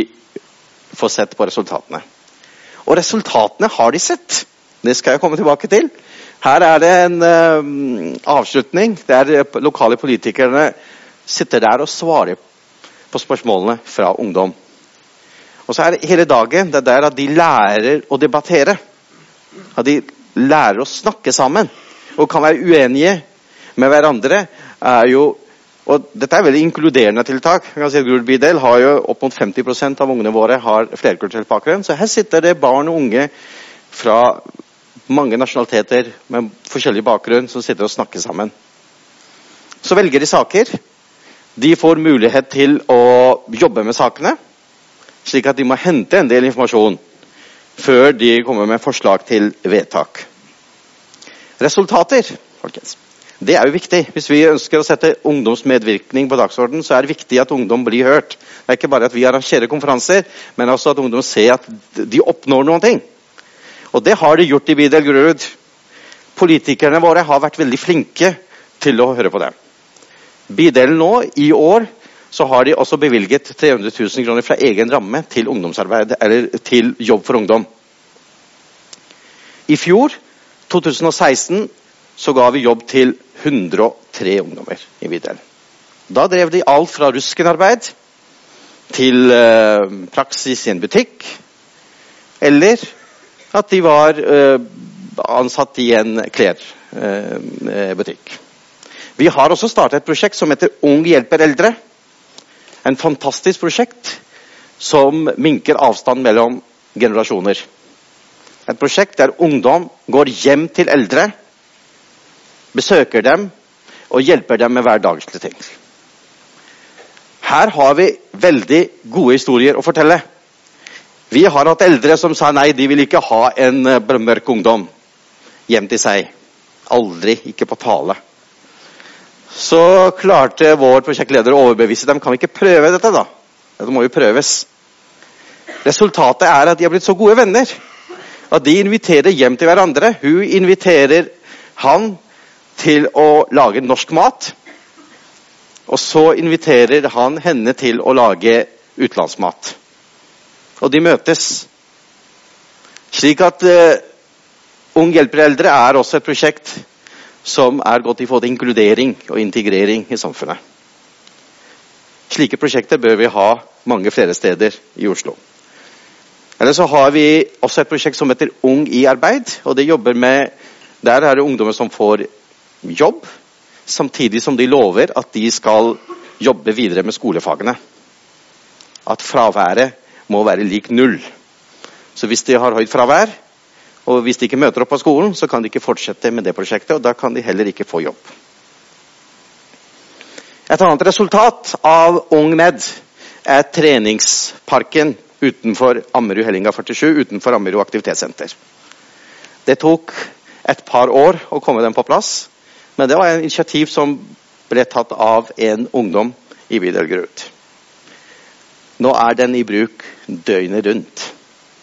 får sett på resultatene. Og resultatene har de sett. Det skal jeg komme tilbake til. Her er det en uh, avslutning der lokale politikerne sitter der og svarer på spørsmålene fra ungdom. Og så er det hele dagen det er der at de lærer å debattere. At de lærer å snakke sammen og kan være uenige med hverandre. er jo og Dette er veldig inkluderende tiltak. Jeg kan si at Grud bydel har jo Opp mot 50% av ungene våre har flerkulturell bakgrunn. Så her sitter det barn og unge fra mange nasjonaliteter med forskjellig bakgrunn som sitter og snakker sammen. Så velger de saker. De får mulighet til å jobbe med sakene, slik at de må hente en del informasjon før de kommer med forslag til vedtak. Resultater, folkens. Det er jo viktig. Hvis vi ønsker å sette ungdomsmedvirkning på dagsordenen, så er det viktig at ungdom blir hørt. Det er ikke bare at vi arrangerer konferanser, men også at ungdom ser at de oppnår noen ting. Og det har de gjort i Bidel Grud. Politikerne våre har vært veldig flinke til å høre på dem. Bydelen nå, i år, så har de også bevilget 300 000 kroner fra egen ramme til ungdomsarbeid, eller til Jobb for ungdom. I fjor, 2016, så ga vi jobb til 103 ungdommer i bydelen. Da drev de alt fra ruskenarbeid til eh, praksis i en butikk, eller at de var uh, ansatt i en klesbutikk. Uh, vi har også startet et prosjekt som heter Ung hjelper eldre. En fantastisk prosjekt som minker avstand mellom generasjoner. Et prosjekt der ungdom går hjem til eldre, besøker dem og hjelper dem med hverdagslige ting. Her har vi veldig gode historier å fortelle. Vi har hatt eldre som sa nei, de vil ikke ha en eh, mørk ungdom hjem til seg. Aldri, ikke på tale. Så klarte vår prosjektleder å overbevise dem. Kan vi ikke prøve dette, da? Det må jo prøves. Resultatet er at de har blitt så gode venner at de inviterer hjem til hverandre. Hun inviterer han til å lage norsk mat. Og så inviterer han henne til å lage utenlandsmat. Og de møtes. Slik at uh, Ung hjelper eldre er også et prosjekt som er godt i forhold til inkludering og integrering i samfunnet. Slike prosjekter bør vi ha mange flere steder i Oslo. Eller så har vi også et prosjekt som heter Ung i arbeid. og det jobber med, Der er det ungdommer som får jobb, samtidig som de lover at de skal jobbe videre med skolefagene. At fraværet må være lik null. Så hvis de har høyt fravær, og hvis de ikke møter opp på skolen, så kan de ikke fortsette med det prosjektet, og da kan de heller ikke få jobb. Et annet resultat av UngMed er treningsparken utenfor Ammerud Hellinga 47, utenfor Ammerud aktivitetssenter. Det tok et par år å komme den på plass, men det var en initiativ som ble tatt av en ungdom i bydel Grut. Nå er den i bruk døgnet rundt.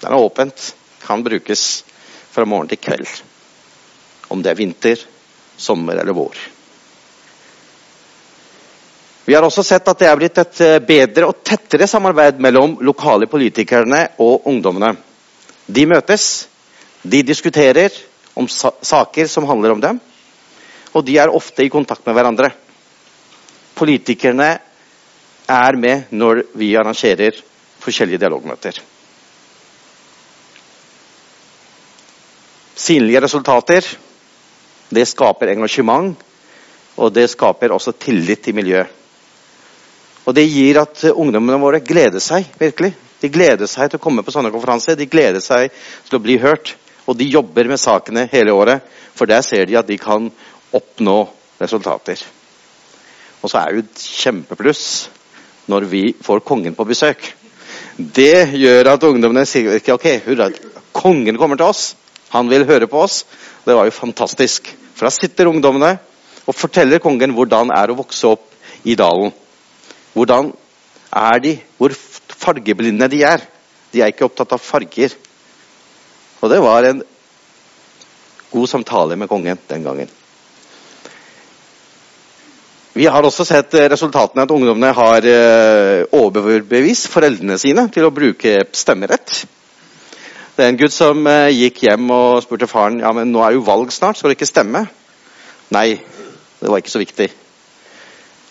Den er åpent, kan brukes fra morgen til kveld. Om det er vinter, sommer eller vår. Vi har også sett at det er blitt et eh, bedre og tettere samarbeid mellom lokale politikerne og ungdommene. De møtes, de diskuterer om saker som handler om dem, og de er ofte i kontakt med hverandre. Politikerne er med når vi arrangerer forskjellige dialogmøter. Synlige resultater det skaper engasjement, og det skaper også tillit i miljøet. Og Det gir at ungdommene våre gleder seg virkelig. De gleder seg til å komme på sånne konferanser, de gleder seg til å bli hørt. Og de jobber med sakene hele året, for der ser de at de kan oppnå resultater. Og så er det jo et kjempepluss når vi får kongen på besøk. Det gjør at ungdommene sier ok, hurra, kongen kommer til oss. Han vil høre på oss. Det var jo fantastisk. For da sitter ungdommene og forteller kongen hvordan det er å vokse opp i dalen. Hvordan er de? Hvor fargeblinde de er. De er ikke opptatt av farger. Og det var en god samtale med kongen den gangen. Vi har også sett resultatene at ungdommene har eh, overbevist foreldrene sine til å bruke stemmerett. Det er en gutt som eh, gikk hjem og spurte faren ja, men nå er jo valg snart, skal du ikke stemme? Nei, det var ikke så viktig.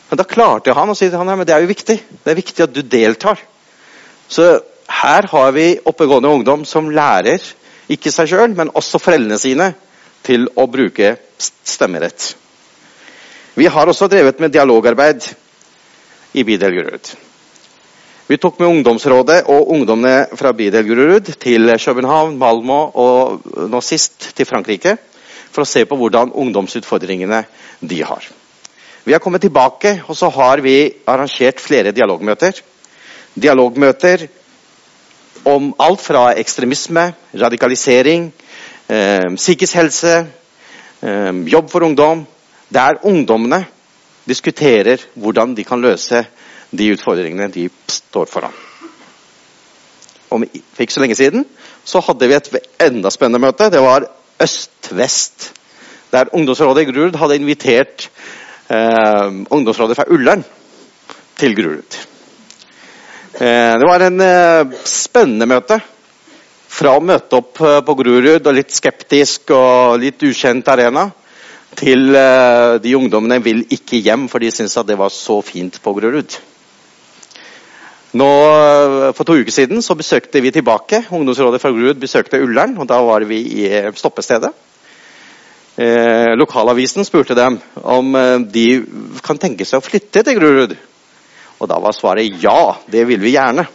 Men da klarte han å si til han, ja, men det er jo viktig. Det er viktig at du deltar. Så her har vi oppegående ungdom som lærer, ikke seg sjøl, men også foreldrene sine, til å bruke stemmerett. Vi har også drevet med dialogarbeid i bydel Grorud. Vi tok med ungdomsrådet og ungdommene fra bydel Grurud til København, Malmö og nå sist til Frankrike for å se på hvordan ungdomsutfordringene de har. Vi har kommet tilbake, og så har vi arrangert flere dialogmøter. Dialogmøter om alt fra ekstremisme, radikalisering, eh, psykisk helse, eh, jobb for ungdom, der ungdommene diskuterer hvordan de kan løse de utfordringene de står foran. Om ikke så lenge siden så hadde vi et enda spennende møte. Det var øst-vest. Der Ungdomsrådet i Grurud hadde invitert eh, ungdomsrådet fra Ullern til Grurud. Eh, det var en eh, spennende møte. Fra å møte opp eh, på Grurud og litt skeptisk og litt ukjent arena, til eh, de ungdommene vil ikke hjem, for de syntes at det var så fint på Grorud. Nå, eh, For to uker siden så besøkte vi tilbake. Ungdomsrådet fra Grud besøkte Ullern. og Da var vi i stoppestedet. Eh, lokalavisen spurte dem om eh, de kan tenke seg å flytte til Grud. Og da var svaret ja, det vil vi gjerne.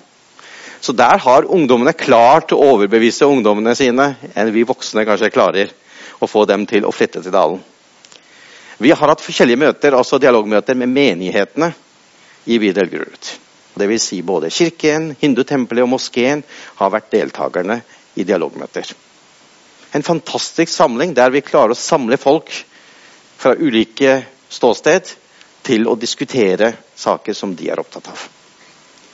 Så der har ungdommene klart å overbevise ungdommene sine enn vi voksne kanskje klarer å få dem til å flytte til dalen. Vi har hatt forskjellige møter, altså dialogmøter med menighetene i bydel Grorud. Dvs. Si både kirken, hindutempelet og moskeen har vært deltakerne i dialogmøter. En fantastisk samling der vi klarer å samle folk fra ulike ståsted til å diskutere saker som de er opptatt av.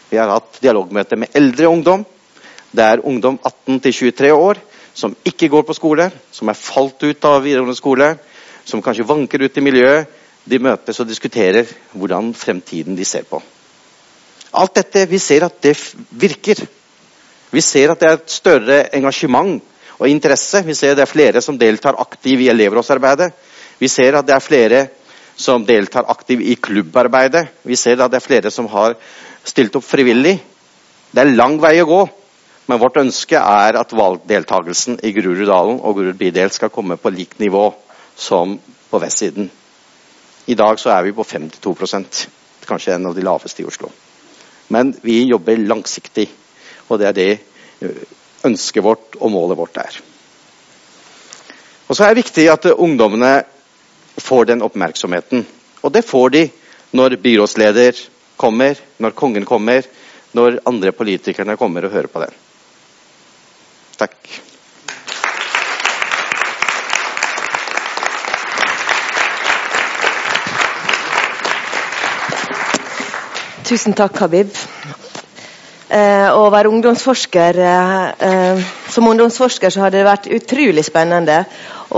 Vi har hatt dialogmøter med eldre ungdom. Det er ungdom 18-23 år som ikke går på skole, som er falt ut av videregående skole, som kanskje vanker ut i miljøet. De møtes og diskuterer hvordan fremtiden de ser på. Alt dette, Vi ser at det virker. Vi ser at det er et større engasjement og interesse. Vi ser at det er flere som deltar aktivt i elevrådsarbeidet. Vi ser at det er flere som deltar aktivt i klubbarbeidet. Vi ser at det er flere som har stilt opp frivillig. Det er lang vei å gå, men vårt ønske er at valgdeltakelsen i Groruddalen og Grorud bydel skal komme på likt nivå som på vestsiden. I dag så er vi på 52% kanskje en av de laveste i Oslo. Men vi jobber langsiktig, og det er det eh, ønsket vårt og målet vårt er. Og så er det viktig at ungdommene får den oppmerksomheten. Og det får de når byrådsleder kommer, når kongen kommer, når andre politikerne kommer og hører på den. Takk. Tusen takk, Habib. Eh, å være ungdomsforsker eh, Som ungdomsforsker så har det vært utrolig spennende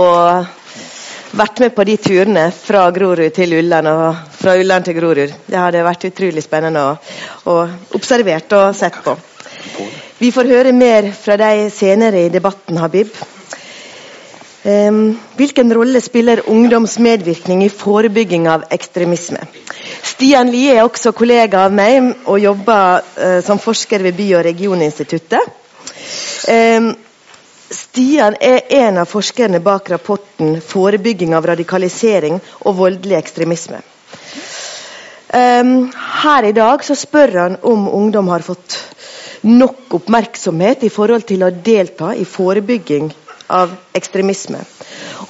å vært med på de turene fra Grorud til Ulland og fra Ulland til Grorud. Det hadde vært utrolig spennende å, å observert og sett på. Vi får høre mer fra deg senere i debatten, Habib. Hvilken rolle spiller ungdoms medvirkning i forebygging av ekstremisme? Stian Lie er også kollega av meg og jobber eh, som forsker ved By- og regioninstituttet. Eh, Stian er en av forskerne bak rapporten 'Forebygging av radikalisering og voldelig ekstremisme'. Um, her i dag så spør han om ungdom har fått nok oppmerksomhet i forhold til å delta i forebygging av ekstremisme.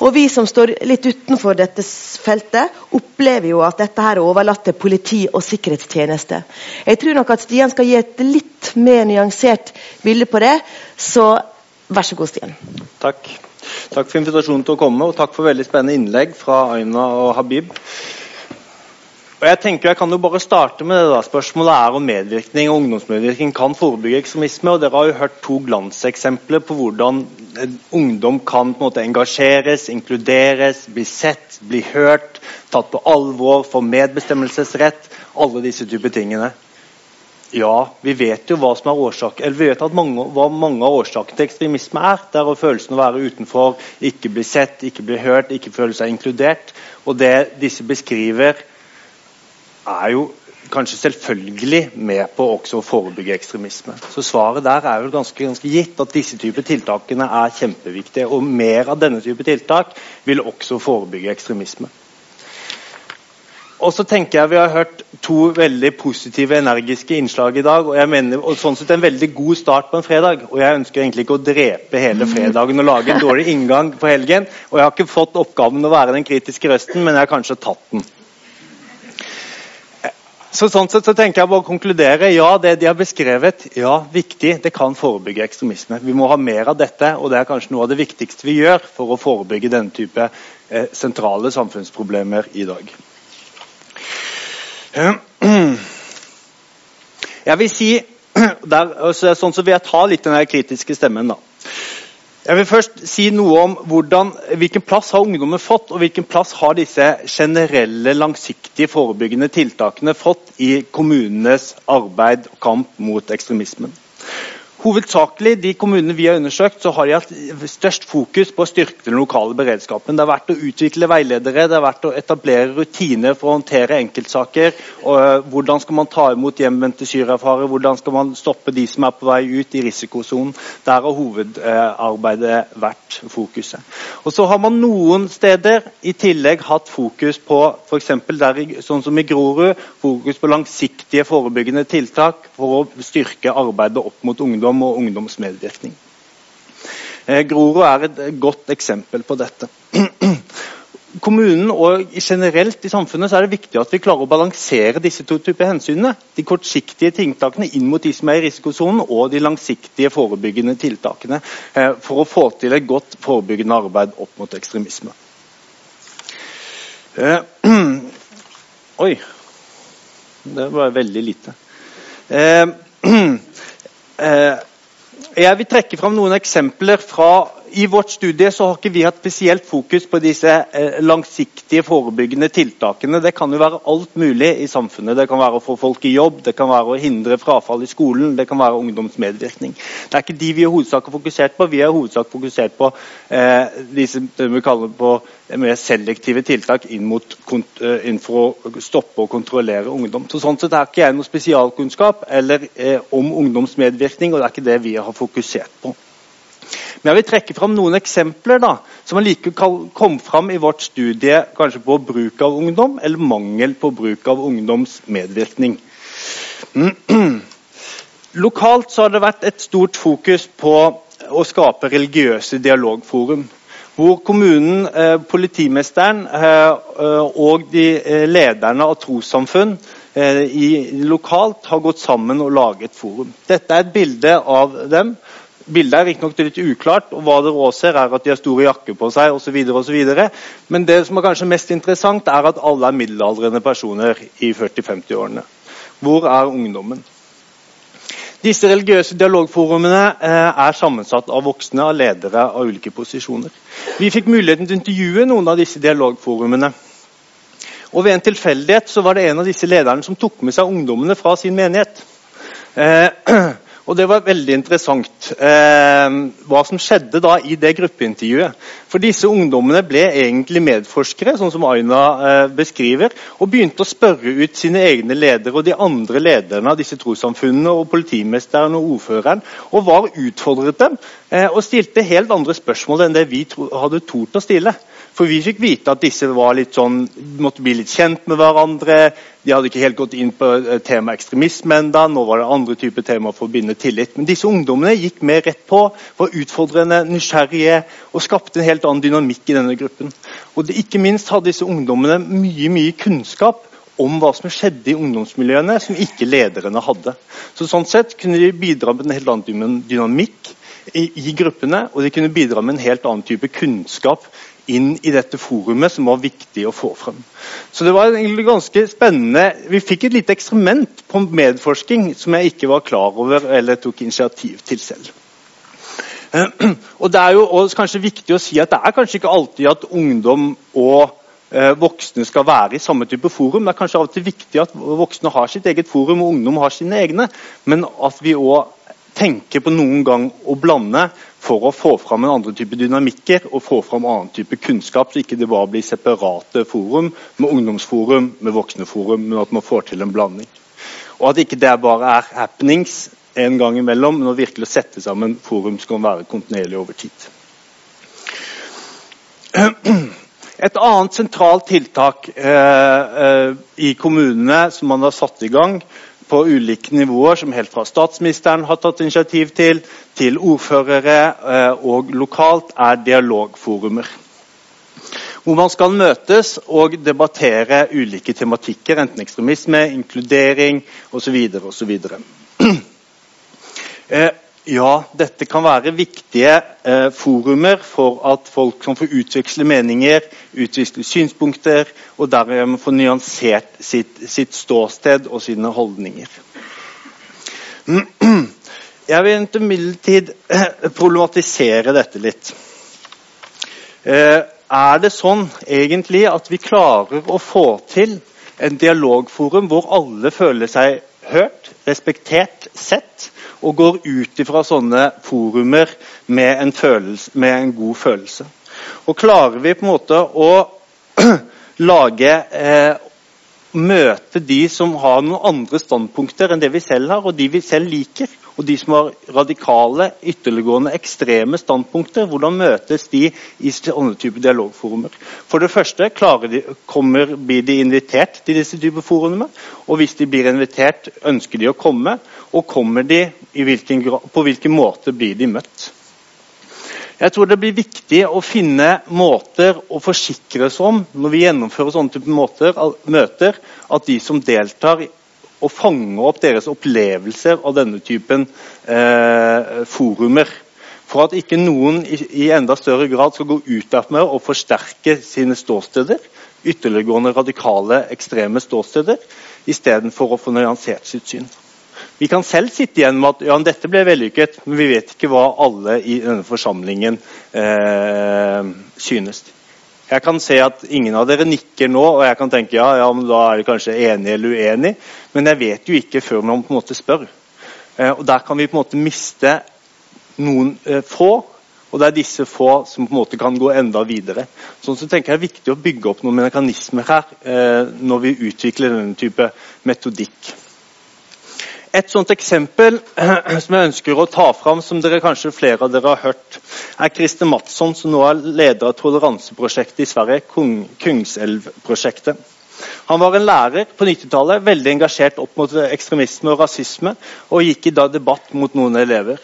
Og Vi som står litt utenfor dette feltet, opplever jo at dette her er overlatt til politi og sikkerhetstjeneste. Jeg tror nok at Stian skal gi et litt mer nyansert bilde på det. Så Vær så god, Stian. Takk. Takk for invitasjonen til å komme, og takk for veldig spennende innlegg fra Aina og Habib. Og jeg tenker jeg kan jo bare starte med det da. Spørsmålet er om medvirkning og ungdomsmedvirkning kan forebygge ekstremisme. og Dere har jo hørt to glanseksempler på hvordan ungdom kan på en måte engasjeres, inkluderes, bli sett, bli hørt, tatt på alvor, få medbestemmelsesrett. Alle disse typer tingene. Ja, vi vet jo hva som er årsak, eller vi vet mange, hva mange av årsakene til ekstremisme er. Det er følelsen av å være utenfor, ikke bli sett, ikke bli hørt, ikke føle seg inkludert. Og det disse beskriver, er jo kanskje selvfølgelig med på også å forebygge ekstremisme. Så svaret der er jo ganske, ganske gitt at disse typer tiltakene er kjempeviktige. Og mer av denne type tiltak vil også forebygge ekstremisme. Og så tenker jeg Vi har hørt to veldig positive, energiske innslag i dag. og jeg mener, og sånn sett en veldig god start på en fredag. og Jeg ønsker egentlig ikke å drepe hele fredagen og lage en dårlig inngang på helgen. og Jeg har ikke fått oppgaven å være den kritiske røsten, men jeg har kanskje tatt den. Så sånn sett så tenker jeg bare å konkludere. Ja, det de har beskrevet, ja, viktig. Det kan forebygge ekstremisme. Vi må ha mer av dette, og det er kanskje noe av det viktigste vi gjør for å forebygge denne type eh, sentrale samfunnsproblemer i dag. (clears throat) Jeg vil si (clears throat) der, altså, sånn så vil jeg ta litt den kritiske stemmen. da. Jeg vil først si noe om hvordan, hvilken plass har ungdommen fått, og hvilken plass har disse generelle, langsiktige forebyggende tiltakene fått i kommunenes arbeid og kamp mot ekstremismen. Hovedsakelig de kommunene vi har undersøkt, så har de hatt størst fokus på å styrke den lokale beredskapen. Det har vært å utvikle veiledere, det har vært å etablere rutiner for å håndtere enkeltsaker. Hvordan skal man ta imot hjemvendte syriafarere, hvordan skal man stoppe de som er på vei ut i risikosonen. Der har hovedarbeidet vært fokuset. Og Så har man noen steder i tillegg hatt fokus på f.eks. sånn som i Grorud, fokus på langsiktige forebyggende tiltak for å styrke arbeidet opp mot ungdom ungdom og ungdomsmedvirkning. Eh, Grorud er et godt eksempel på dette. (clears throat) kommunen og generelt i samfunnet så er det viktig at vi klarer å balansere disse to typer hensynene. De kortsiktige tiltakene inn mot de som er i risikosonen, og de langsiktige forebyggende tiltakene eh, for å få til et godt forebyggende arbeid opp mot ekstremisme. Eh, (clears throat) oi. Det var veldig lite. (clears throat) Eh, jeg vil trekke fram noen eksempler fra i vårt studie så har ikke vi hatt spesielt fokus på disse eh, langsiktige forebyggende tiltakene. Det kan jo være alt mulig i samfunnet. Det kan være å få folk i jobb, det kan være å hindre frafall i skolen, det kan være ungdomsmedvirkning. Det er ikke de vi i hovedsak har fokusert på. Vi har i hovedsak fokusert på eh, disse det vi kaller på mer selektive tiltak inn, mot, eh, inn, for å stoppe og kontrollere ungdom. Så sånn sett er ikke jeg noe spesialkunnskap eller, eh, om ungdomsmedvirkning, og det er ikke det vi har fokusert på. Men jeg vil trekke fram noen eksempler da, som allikevel kom fram i vårt studie kanskje på bruk av ungdom, eller mangel på bruk av ungdoms medvirkning. (clears throat) Lokalt så har det vært et stort fokus på å skape religiøse dialogforum. Hvor kommunen, eh, politimesteren eh, og de eh, lederne av trossamfunn lokalt har gått sammen og laget forum. Dette er et bilde av dem Bildet er riktignok litt uklart, og hva dere også ser, er at de har store jakker på seg osv. Men det som er kanskje mest interessant, er at alle er middelaldrende personer i 40-50-årene. Hvor er ungdommen? Disse religiøse dialogforumene eh, er sammensatt av voksne og ledere av ulike posisjoner. Vi fikk muligheten til å intervjue noen av disse dialogforumene. Og Ved en tilfeldighet så var det en av disse lederne som tok med seg ungdommene fra sin menighet. Eh, (clears throat) Og Det var veldig interessant eh, hva som skjedde da i det gruppeintervjuet. For disse ungdommene ble egentlig medforskere, sånn som Aina eh, beskriver, og begynte å spørre ut sine egne ledere og de andre lederne av disse trossamfunnene, og politimesteren og ordføreren, og var utfordret dem eh, og stilte helt andre spørsmål enn det vi hadde tort å stille. For vi fikk vite at disse var litt sånn, måtte bli litt kjent med hverandre. De hadde ikke helt gått inn på tema temaet ekstremisme enda. Nå var det andre typer temaer for å binde tillit. Men disse ungdommene gikk mer rett på, var utfordrende, nysgjerrige og skapte en helt annen dynamikk i denne gruppen. Og det, Ikke minst hadde disse ungdommene mye, mye kunnskap om hva som skjedde i ungdomsmiljøene som ikke lederne hadde. Så Sånn sett kunne de bidra med en helt annen dynamikk i, i gruppene, og de kunne bidra med en helt annen type kunnskap inn i dette forumet som var viktig å få frem. Så det var egentlig ganske spennende. Vi fikk et lite eksperiment på medforsking som jeg ikke var klar over eller tok initiativ til selv. (clears throat) Og Det er jo kanskje viktig å si at det er kanskje ikke alltid at ungdom og eh, voksne skal være i samme type forum. Det er kanskje av og til viktig at voksne har sitt eget forum og ungdom har sine egne. Men at vi òg tenker på noen gang å blande for å få fram en andre type dynamikker og få fram annen type kunnskap, så ikke det bare blir separate forum med ungdomsforum, med voksneforum, men at man får til en blanding. Og at ikke det bare er happenings en gang imellom, men å virkelig sette sammen forum som kan være kontinuerlig over tid. Et annet sentralt tiltak eh, eh, i kommunene som man har satt i gang, på ulike nivåer, som helt fra statsministeren har tatt initiativ til, til ordførere eh, og lokalt, er dialogforumer. Hvor man skal møtes og debattere ulike tematikker, enten ekstremisme, inkludering osv. (clears throat) osv. Ja, dette kan være viktige eh, forumer for at folk kan få utveksle meninger, utveksle synspunkter, og dermed få nyansert sitt, sitt, ståsted og sine holdninger. Jeg vil imidlertid eh, problematisere dette litt. Eh, er det sånn egentlig at vi klarer å få til en dialogforum hvor alle føler seg hørt, respektert, sett? og går ut fra sånne forumer med en, følelse, med en, god følelse. Og klarer vi på en måte å (clears throat) lage eh, Møte de som har noen andre standpunkter enn det vi selv har, og de vi selv liker, og de som har radikale, ytterliggående, ekstreme standpunkter, hvordan møtes de i sånne type dialogforumer? For det første de, kommer, blir de invitert til disse typer forumene. Og hvis de blir invitert, ønsker de å komme. Og kommer de, hvilken, på hvilken måte blir de møtt? Jeg tror det blir viktig å finne måter å forsikre oss om når vi gjennomfører sånne type måter, møter, at de som deltar, og fanger opp deres opplevelser av denne typen eh, forumer. For at ikke noen i, i, enda større grad skal gå ut derfra og forsterke sine ståsteder, ytterliggående radikale, ekstreme ståsteder, istedenfor å få nyansert sitt syn. Vi kan selv sitte igjen med at ja, dette ble vellykket, men vi vet ikke hva alle i denne forsamlingen eh, synes. Jeg kan se at ingen av dere nikker nå, og jeg kan tenke ja, ja, men da er de kanskje enige eller uenige. men jeg vet jo ikke før man på en måte spør. Eh, og Der kan vi på en måte miste noen eh, få, og det er disse få som på en måte kan gå enda videre. Sånn så tenker jeg Det er viktig å bygge opp noen mekanismer her eh, når vi utvikler denne type metodikk. Et sånt eksempel (clears throat) som jeg ønsker å ta fram, som dere kanskje flere av dere har hørt, er Christer Mattsson, som nå er leder av toleranseprosjektet i Sverige, Kungselv-prosjektet. Han var en lærer på 90-tallet, veldig engasjert opp mot ekstremisme og rasisme, og gikk i da debatt mot noen elever.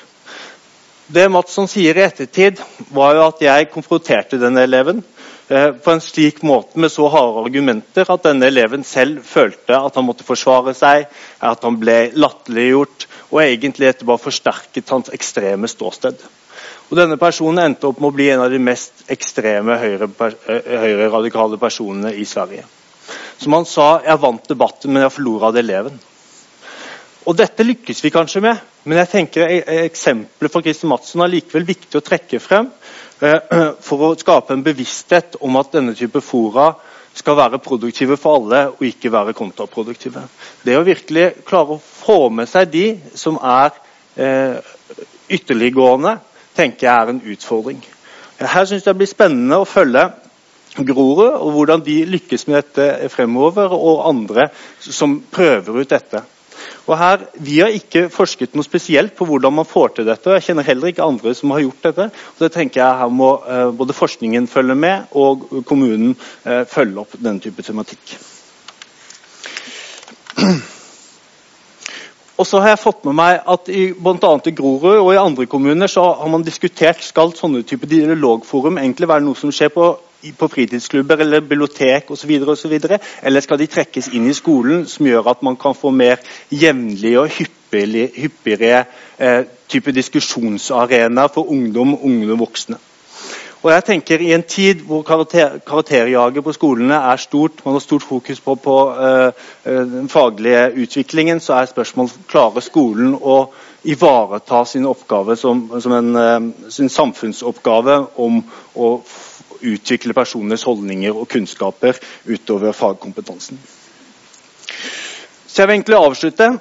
Det Mattsson sier i ettertid, var jo at jeg konfronterte denne eleven på en slik måte med så harde argumenter at denne eleven selv følte at han måtte forsvare seg, at han ble latterliggjort, og egentlig etterpå forsterket hans ekstreme ståsted. Og Denne personen endte opp med å bli en av de mest ekstreme høyreradikale høyre personene i Sverige. Som han sa, 'Jeg vant debatten, men jeg forlora eleven'. Og Dette lykkes vi kanskje med, men jeg tenker e-, eksempelet fra Christer Madsen er likevel viktig å trekke frem eh, (clears throat) for å skape en bevissthet om at denne type fora skal være produktive for alle og ikke være kontraproduktive. Det å virkelig klare å få med seg de som er eh, ytterliggående, tenker jeg er en utfordring. Her syns jeg det blir spennende å følge Grorud, og hvordan de lykkes med dette fremover, og andre som prøver ut dette. Og her, Vi har ikke forsket noe spesielt på hvordan man får til dette. og Jeg kjenner heller ikke andre som har gjort dette. og det tenker jeg Her må eh, både forskningen følge med og kommunen eh, følge opp denne type tematikk. Og så har jeg fått med meg at i bl.a. i Grorud og i andre kommuner så har man diskutert skal sånne type dialogforum egentlig være noe som skjer på på fritidsklubber eller bibliotek osv., eller skal de trekkes inn i skolen, som gjør at man kan få mer jevnlige og hyppigere eh, type diskusjonsarenaer for ungdom, unge og voksne. Og jeg tenker I en tid hvor karakter, karakterjaget på skolene er stort, man har stort fokus på, på uh, den faglige utviklingen, så er spørsmålet klarer skolen å ivareta sin oppgave som, som en, uh, sin samfunnsoppgave om å utvikle personers holdninger og kunnskaper utover fagkompetansen. Så Jeg vil egentlig avslutte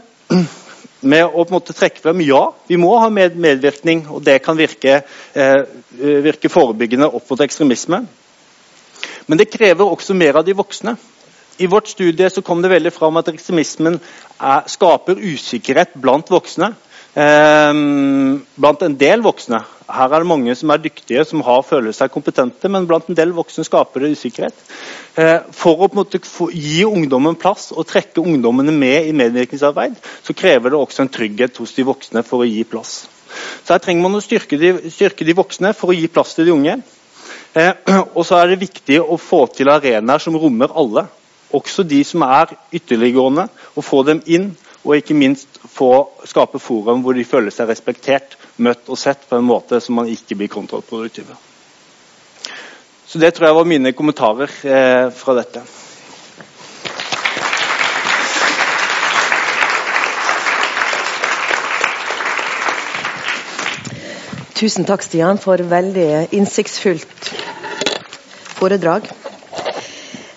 med å på en måte trekke frem ja, vi må ha med medvirkning, og det kan virke, eh, virke forebyggende opp mot ekstremisme. Men det krever også mer av de voksne. I vårt studie så kom det veldig fram at ekstremismen er, skaper usikkerhet blant voksne. Ehm, blant en del voksne. Her er det mange som er dyktige, som har, føler seg kompetente, men blant en del voksne skaper det usikkerhet. Eh, for å måte, gi ungdommen plass og trekke ungdommene med i medvirkningsarbeid, så krever det også en trygghet hos de voksne for å gi plass. Så Her trenger man å styrke de, styrke de voksne for å gi plass til de unge. Eh, (clears throat) og så er det viktig å få til arenaer som rommer alle. Også de som er ytterliggående, og få dem inn og ikke minst få skape forum hvor de føler seg respektert, møtt og sett på en måte som man ikke blir kontraproduktive. Så Det tror jeg var mine kommentarer eh, fra dette. Tusen takk, Stian, for veldig innsiktsfullt foredrag.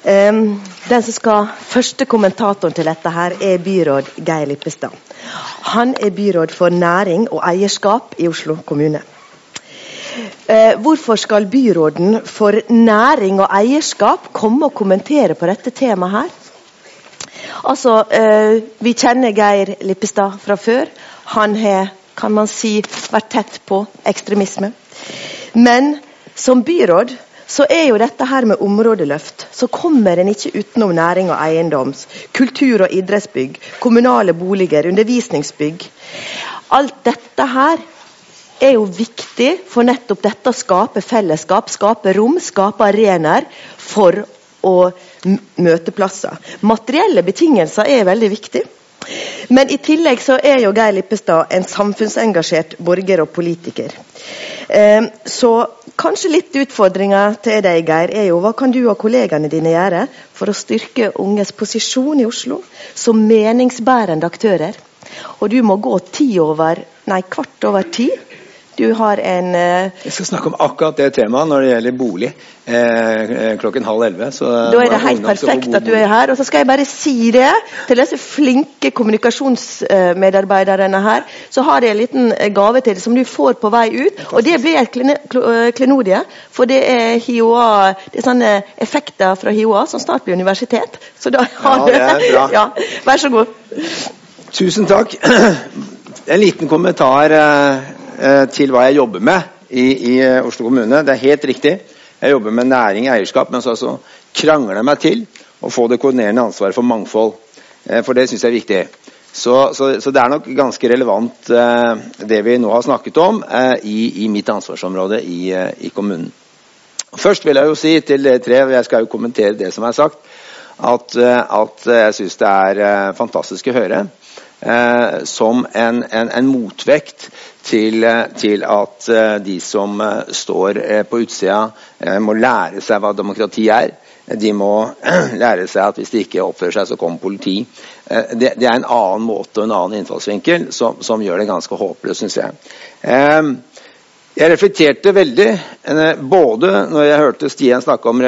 Um, den som skal Første kommentatoren til dette her er byråd Geir Lippestad. Han er byråd for næring og eierskap i Oslo kommune. Eh, hvorfor skal byråden for næring og eierskap komme og kommentere på dette temaet her? Altså, eh, Vi kjenner Geir Lippestad fra før. Han har kan man si, vært tett på ekstremisme. Men som byråd så er jo dette her med områdeløft, så kommer en ikke utenom næring og eiendoms, kultur- og idrettsbygg, kommunale boliger, undervisningsbygg. Alt dette her er jo viktig for nettopp dette å skape fellesskap, skape rom, skape arenaer for å møte plasser. Materielle betingelser er veldig viktig. Men i tillegg så er jo Geir Lippestad en samfunnsengasjert borger og politiker. Eh, så kanskje litt utfordringer til deg, Geir, er jo hva kan du og kollegaene dine gjøre for å styrke unges posisjon i Oslo som meningsbærende aktører? Og du må gå ti over, nei, kvart over ti du har en uh, Jeg skal snakke om akkurat det temaet når det gjelder bolig eh, eh klokken halv elleve. Da er det helt perfekt at du er her. Og så skal jeg bare si det til disse flinke kommunikasjonsmedarbeiderne her. Så har jeg en liten eh, gave til deg som du får på vei ut. Og det blir et klenodie. For det er HiOA, det er sånne effekter fra HiOA som snart blir universitet. Så da har ja, det (laughs) ja, vær så god. Tusen takk. (clears throat) En liten kommentar. Eh, til hva jeg jobber med i, i, eh, Oslo kommune. Det er helt riktig. Jeg jobber med næring og eierskap, men så krangler jeg meg til å få det koordinerende ansvaret for mangfold. Eh, for det syns jeg er viktig. Så, så, så, det er nok ganske relevant det vi nå har snakket om i, i mitt ansvarsområde i, i, kommunen. Først vil jeg jo si til dere tre, og jeg skal jo kommentere det som er sagt, at, at jeg syns det er fantastisk å høre. Eh, som en, en, en, motvekt til, eh, til at eh, de som står på utsida, må lære seg hva demokrati er. De må (clears throat) lære seg at hvis de ikke oppfører seg, så kommer politi. Det, det er en annen måte og en annen innfallsvinkel som, som gjør det ganske håpløst, syns jeg. Jeg reflekterte veldig, både når jeg hørte Stian snakke om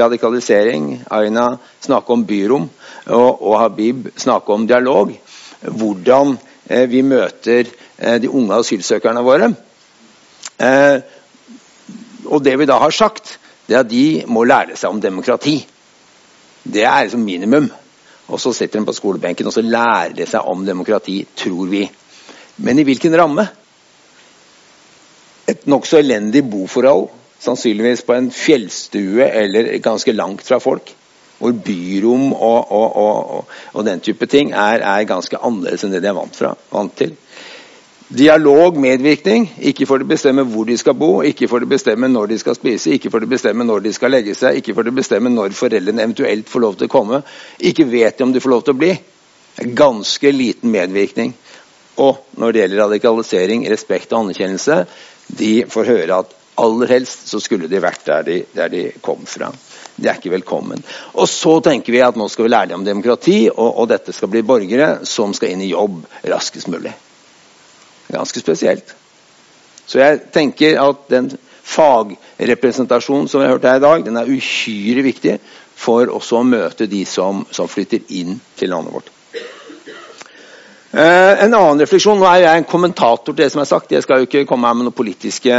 radikalisering, Aina snakke om byrom, og, og Habib snakke om dialog hvordan eh, vi møter eh, de unge asylsøkerne våre. Eh, og det vi da har sagt, det er at de må lære seg om demokrati. Det er liksom minimum. Og så sitter de på skolebenken og så lærer de seg om demokrati, tror vi. Men i hvilken ramme? Et nokså elendig boforhold, sannsynligvis på en fjellstue eller ganske langt fra folk hvor byrom og, og, og, og, den type ting er, er, ganske annerledes enn det de er vant, fra, vant til. Dialog, medvirkning. Ikke får de bestemme hvor de skal bo, ikke får de bestemme når de skal spise, ikke får de bestemme når de skal legge seg, ikke får de bestemme når foreldrene eventuelt får lov til å komme. Ikke vet de om de får lov til å bli. Ganske liten medvirkning. Og når det gjelder radikalisering, respekt og anerkjennelse, de får høre at aller helst så skulle de vært der de, der de kom fra. De er ikke velkommen. Og så tenker vi at nå skal vi lære dem om demokrati, og, og dette skal bli borgere som skal inn i jobb raskest mulig. Ganske spesielt. Så jeg tenker at den fagrepresentasjonen som vi har hørt her i dag, den er uhyre viktig for også å møte de som, som flytter inn til landet vårt. Eh, en annen refleksjon, Nå er jeg en kommentator til det som er sagt. Jeg skal jo ikke komme her med noen politiske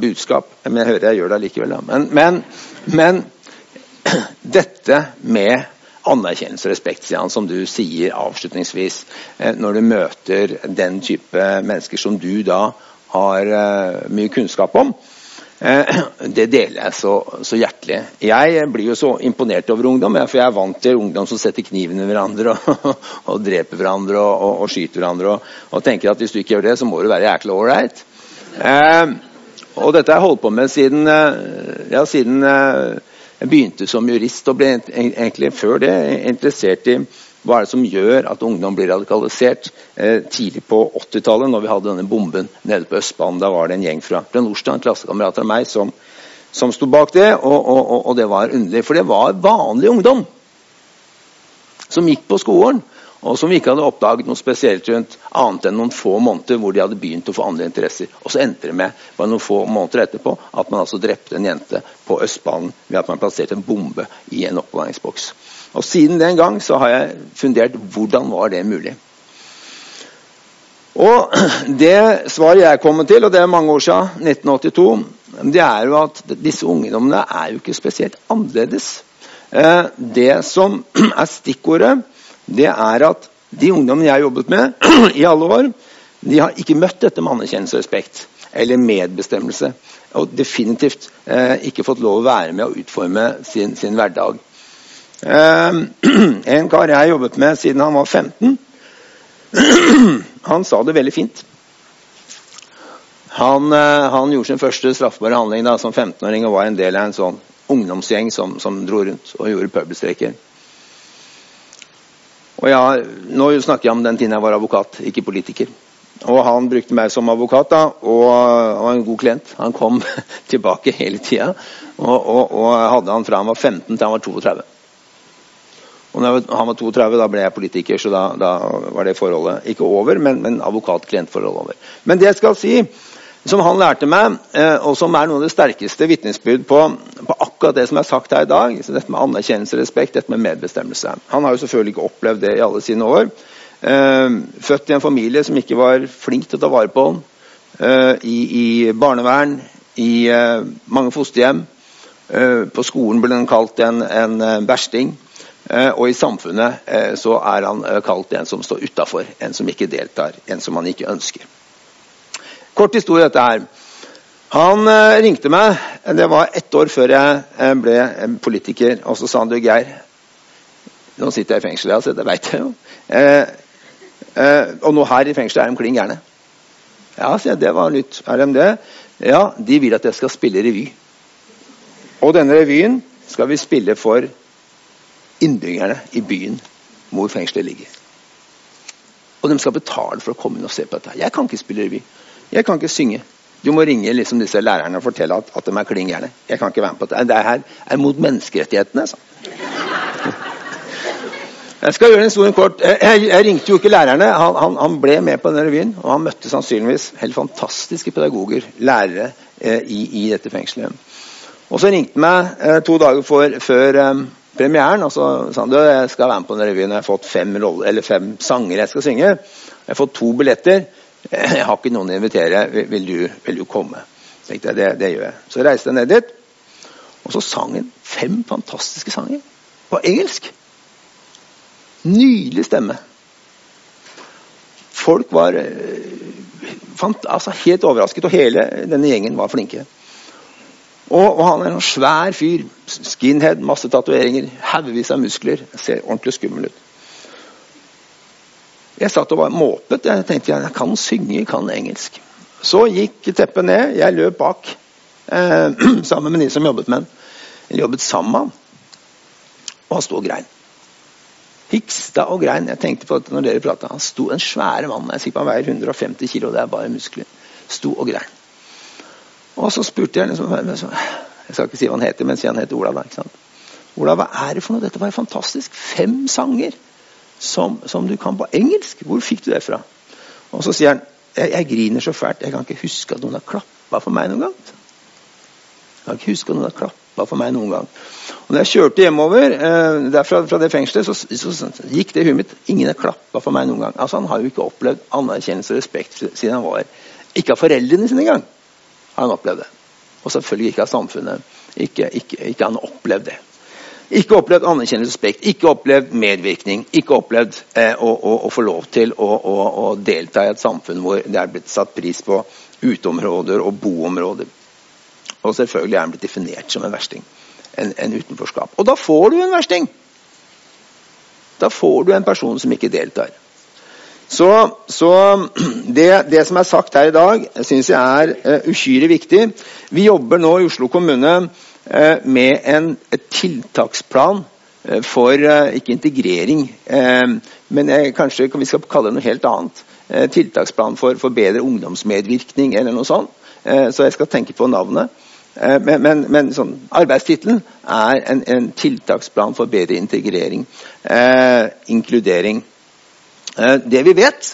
budskap. Men jeg hører jeg gjør det likevel. Men, men, men (clears throat) dette med anerkjennelse og respekt, som du sier avslutningsvis, eh, når du møter den type mennesker som du da har eh, mye kunnskap om. Eh, det deler jeg så, så, hjertelig. Jeg blir jo så imponert over ungdom, for jeg er vant til ungdom som setter kniven i hverandre og, (laughs) og, dreper hverandre og, og, og skyter hverandre. Og, tenker at hvis du ikke gjør det, så må du være jækla ålreit. Eh, og dette har jeg holdt på med siden, ja, siden jeg begynte som jurist og ble egentlig før det interessert i hva er det som gjør at ungdom blir radikalisert. Eh, tidlig på 80-tallet, når vi hadde denne bomben nede på Østbanen, da var det en gjeng fra, fra Nordstrand, av meg, som, som sto bak det. Og, og, og, det var underlig, for det var vanlig ungdom som gikk på skolen og som vi ikke hadde oppdaget noe spesielt rundt, annet enn noen få måneder hvor de hadde begynt å få andre interesser. Og så endte det med bare noen få måneder etterpå at man altså drepte en jente på Østbanen ved at man plasserte en bombe i en oppbevaringsboks. Og Siden den gang så har jeg fundert hvordan var det mulig. Og (clears throat) Det svaret jeg kommer til, og det er mange år siden, 1982, det er jo at disse ungdommene er jo ikke spesielt annerledes. Eh, det som (clears throat) er stikkordet, det er at de ungdommene jeg har jobbet med (clears throat) i alle år, de har ikke møtt dette med anerkjennelse og respekt eller medbestemmelse. Og definitivt eh, ikke fått lov å være med å utforme sin, sin hverdag. Eh, (clears throat) en kar jeg har jobbet med siden han var 15, (clears throat) han sa det veldig fint. Han, eh, han, gjorde sin første straffbare handling da, som 15-åring og var en del av en sånn ungdomsgjeng som, som dro rundt og gjorde pøbelstreker. Og ja, Nå snakker jeg om den tiden jeg var advokat, ikke politiker. Og Han brukte meg som advokat, da, og han var en god klient. Han kom (laughs) tilbake hele tida. Og, og, og, hadde han fra han var 15 til han var 32. Og når han var 32, da ble jeg politiker, så da, da var det forholdet ikke over, men, men advokat-klient-forholdet over. Men det jeg skal si, som han lærte meg, eh, og som er noe av det sterkeste vitnesbyrd på, på, akkurat det som er sagt her i dag, dette med anerkjennelse og respekt, dette med medbestemmelse. Han har jo selvfølgelig ikke opplevd det i alle sine år. Eh, født i en familie som ikke var flink til å ta vare på ham. Eh, i, i, barnevern, i mange fosterhjem. på skolen ble han kalt en, en versting. og i samfunnet så er han kalt en som står utafor, en som ikke deltar, en som han ikke ønsker. Kort historie dette her. Han eh, ringte meg. Det var ett år før jeg eh, ble politiker. Og så sa han du, Geir Nå sitter jeg i fengsel, altså, det veit jeg jo. Eh, eh, og nå her i fengselet er de klin gærne. Ja, sier jeg. Det var nytt. Er de det? Ja, de vil at jeg skal spille revy. Og denne revyen skal vi spille for innbyggerne i byen hvor fengselet ligger. Og de skal betale for å komme inn og se på dette. Jeg kan ikke spille revy. Jeg kan ikke synge. Du må ringe liksom disse lærerne og fortelle at, at de er klin gærne. Jeg kan ikke være med på det. Det her er mot menneskerettighetene. Så. Jeg skal gjøre en stor kort. Jeg, jeg, ringte jo ikke lærerne. Han, han, han, ble med på denne revyen. Og han møtte sannsynligvis helt fantastiske pedagoger, lærere, eh, i, i, dette fengselet. Og så ringte han meg eh, to dager for, før eh, premieren og så sa han du, jeg skal være med på denne revyen. Jeg har fått fem, fem sanger jeg skal synge. Jeg har fått to billetter. (laughs) Jeg har ikke noen å invitere. Vil du, vil du komme? Så tenkte jeg, det, det, gjør jeg. Så reiste jeg ned dit, og så sang han fem fantastiske sanger på engelsk. Nydelig stemme. Folk var eh, fant, altså helt overrasket, og hele denne gjengen var flinke. Og, og han er en svær fyr. Skinhead, masse tatoveringer, haugevis av muskler. Ser ordentlig skummel ut. Jeg satt og var måpet. Jeg tenkte jeg kan synge, jeg kan engelsk. Så gikk teppet ned. Jeg løp bak eh, (clears throat) sammen med de som jobbet med den. Jobbet sammen med han. Og han sto og grein. Hiksta og grein. Jeg tenkte på dette når dere pratet. Han sto en svære mann. Jeg sikker på Han veier 150 kilo, det er bare muskler. Sto og grein. Og så spurte jeg liksom, Jeg skal ikke si hva han heter, men si han heter Olav. ikke sant? Olav, hva er det for noe? Dette var jo fantastisk. Fem sanger som, som, du kan på engelsk. Hvor fikk du det fra? Og så sier han jeg, jeg griner så fælt. Jeg kan ikke huske at noen har klappa for meg noen gang. Jeg kan ikke huske at noen har klappa for meg noen gang. Og når jeg kjørte hjemover eh, derfra fra det fengselet, så, så, så, gikk det i huet mitt. Ingen har klappa for meg noen gang. Altså Han har jo ikke opplevd anerkjennelse og respekt siden han var Ikke av foreldrene sine engang har han opplevd det. Og selvfølgelig ikke av samfunnet. Ikke, ikke, ikke han opplevd det. Ikke opplevd anerkjennelse og respekt, ikke opplevd medvirkning. Ikke opplevd eh, å, å, å, få lov til å, å, delta i et samfunn hvor det er blitt satt pris på uteområder og boområder. Og selvfølgelig er han blitt definert som en versting. En, en utenforskap. Og da får du en versting! Da får du en person som ikke deltar. Så, så (clears throat) det, det, som er sagt her i dag, syns jeg er uh, uhyre viktig. Vi jobber nå i Oslo kommune med en tiltaksplan eh, for eh, ikke integrering, men kanskje vi skal kalle det noe helt annet. Tiltaksplan for, for bedre ungdomsmedvirkning eller noe sånt. Så jeg skal tenke på navnet. Men, men, men sånn, arbeidstittelen er en, en, tiltaksplan for bedre integrering. Eh, inkludering. Eh, det vi vet,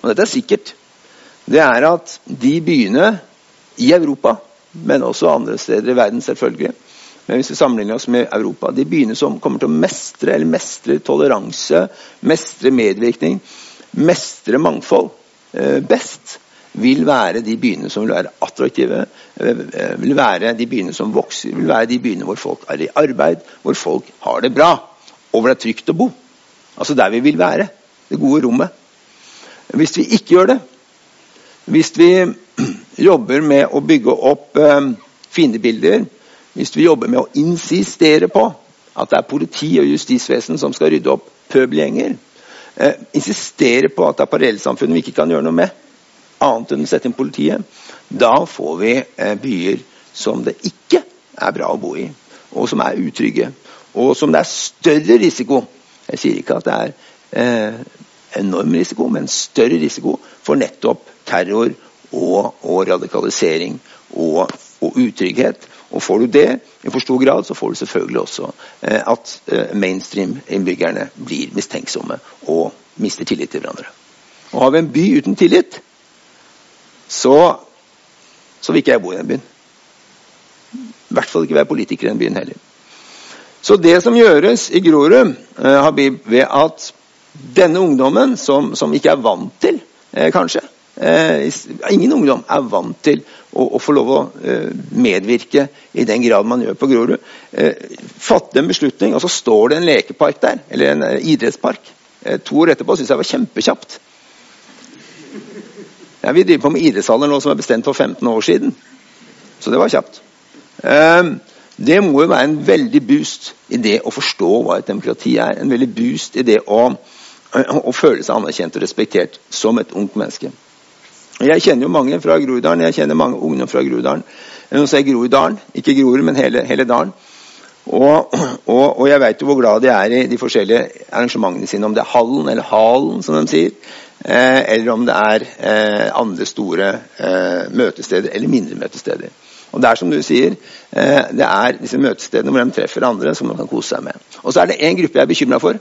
og dette er sikkert, det er at de byene i Europa men også andre steder i verden, selvfølgelig. Men hvis vi sammenligner oss med Europa De byene som kommer til å mestre eller mestre toleranse, mestre medvirkning, mestre mangfold eh, best, vil være de byene som vil være attraktive, eh, vil være de byene som vokser, vil være de byene hvor folk er i arbeid, hvor folk har det bra, og hvor det er trygt å bo. Altså der vi vil være. Det gode rommet. Hvis vi ikke gjør det, hvis vi jobber med å bygge opp eh, fiendebilder, hvis vi jobber med å insistere på at det er politi og justisvesen som skal rydde opp pøbelgjenger, eh, insistere på at det er parallellsamfunn vi ikke kan gjøre noe med, annet enn å sette inn politiet, da får vi eh, byer som det ikke er bra å bo i, og som er utrygge, og som det er større risiko. Jeg sier ikke at det er eh, enorm risiko, men større risiko for nettopp terror og, og radikalisering og, og, utrygghet. Og får du det i for stor grad, så får du selvfølgelig også eh, at eh, mainstream-innbyggerne blir mistenksomme og mister tillit til hverandre. Og har vi en by uten tillit, så, så vil ikke jeg bo i den byen. I hvert fall ikke være politiker i den byen heller. Så det som gjøres i Grorud, eh, Habib, ved at denne ungdommen, som, som ikke er vant til, eh, kanskje Ingen ungdom er vant til å, å få lov å eh, medvirke i den grad man gjør på Grorud. Eh, fatte en beslutning, og så står det en lekepark der, eller en eh, idrettspark. to år etterpå syns jeg var kjempekjapt. Ja, vi driver på med idrettshaller nå som er bestemt for 15 år siden. Så det var kjapt. Det må jo være en veldig boost i det å forstå hva et demokrati er. En veldig boost i det å, å føle seg anerkjent og respektert som et ungt menneske. Jeg kjenner jo mange fra Groruddalen. Jeg kjenner mange ungdom fra Groruddalen. Nå sier jeg Groruddalen, ikke Grorud, men hele, hele dalen. Og, og, og, jeg vet jo hvor glad de er i de forskjellige arrangementene sine, om det er Hallen eller Halen, som de sier, eh, eller om det er eh, andre store eh, møtesteder eller mindre møtesteder. Og det er som du sier, eh, det er disse møtestedene hvor de treffer andre som de kan kose seg med. Og så er det én gruppe jeg er bekymra for.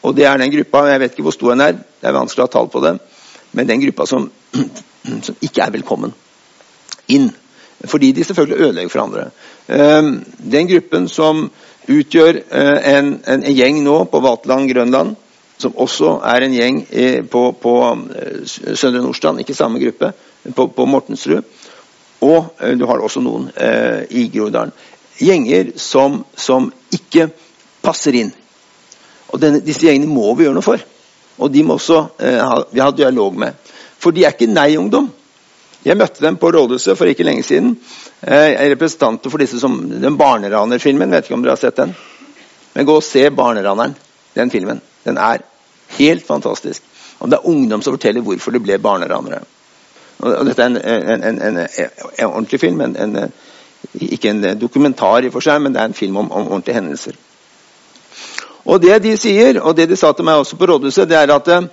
Og det er den gruppa, jeg vet ikke hvor stor den er, det er vanskelig å ha tall på det, men den gruppa som, (clears throat) som ikke er velkommen inn. Fordi de selvfølgelig ødelegger for andre. Eh, den gruppen som utgjør eh, en, en, en gjeng nå på Vaterland, Grønland, som også er en gjeng på, på Søndre Nordstrand, ikke samme gruppe, på, på Mortensrud, og eh, du har også noen eh, i Groruddalen. Gjenger som, som, ikke passer inn. Og denne, Disse gjengene må vi gjøre noe for. Og de må også eh, ha, vi ha dialog med. For de er ikke nei-ungdom. Jeg møtte dem på rådhuset for ikke lenge siden. Eh, representanter for disse som den Barneraner-filmen. Vet ikke om dere har sett den? Men gå og se Barneraneren, den filmen. Den er helt fantastisk. Og det er ungdom som forteller hvorfor det ble barneranere. Og dette er en, en, en, en ordentlig film. ikke en dokumentar i for seg, men det er en film om, om, ordentlige hendelser. Og Det de sier, og det de sa til meg også på rådhuset, det er at eh,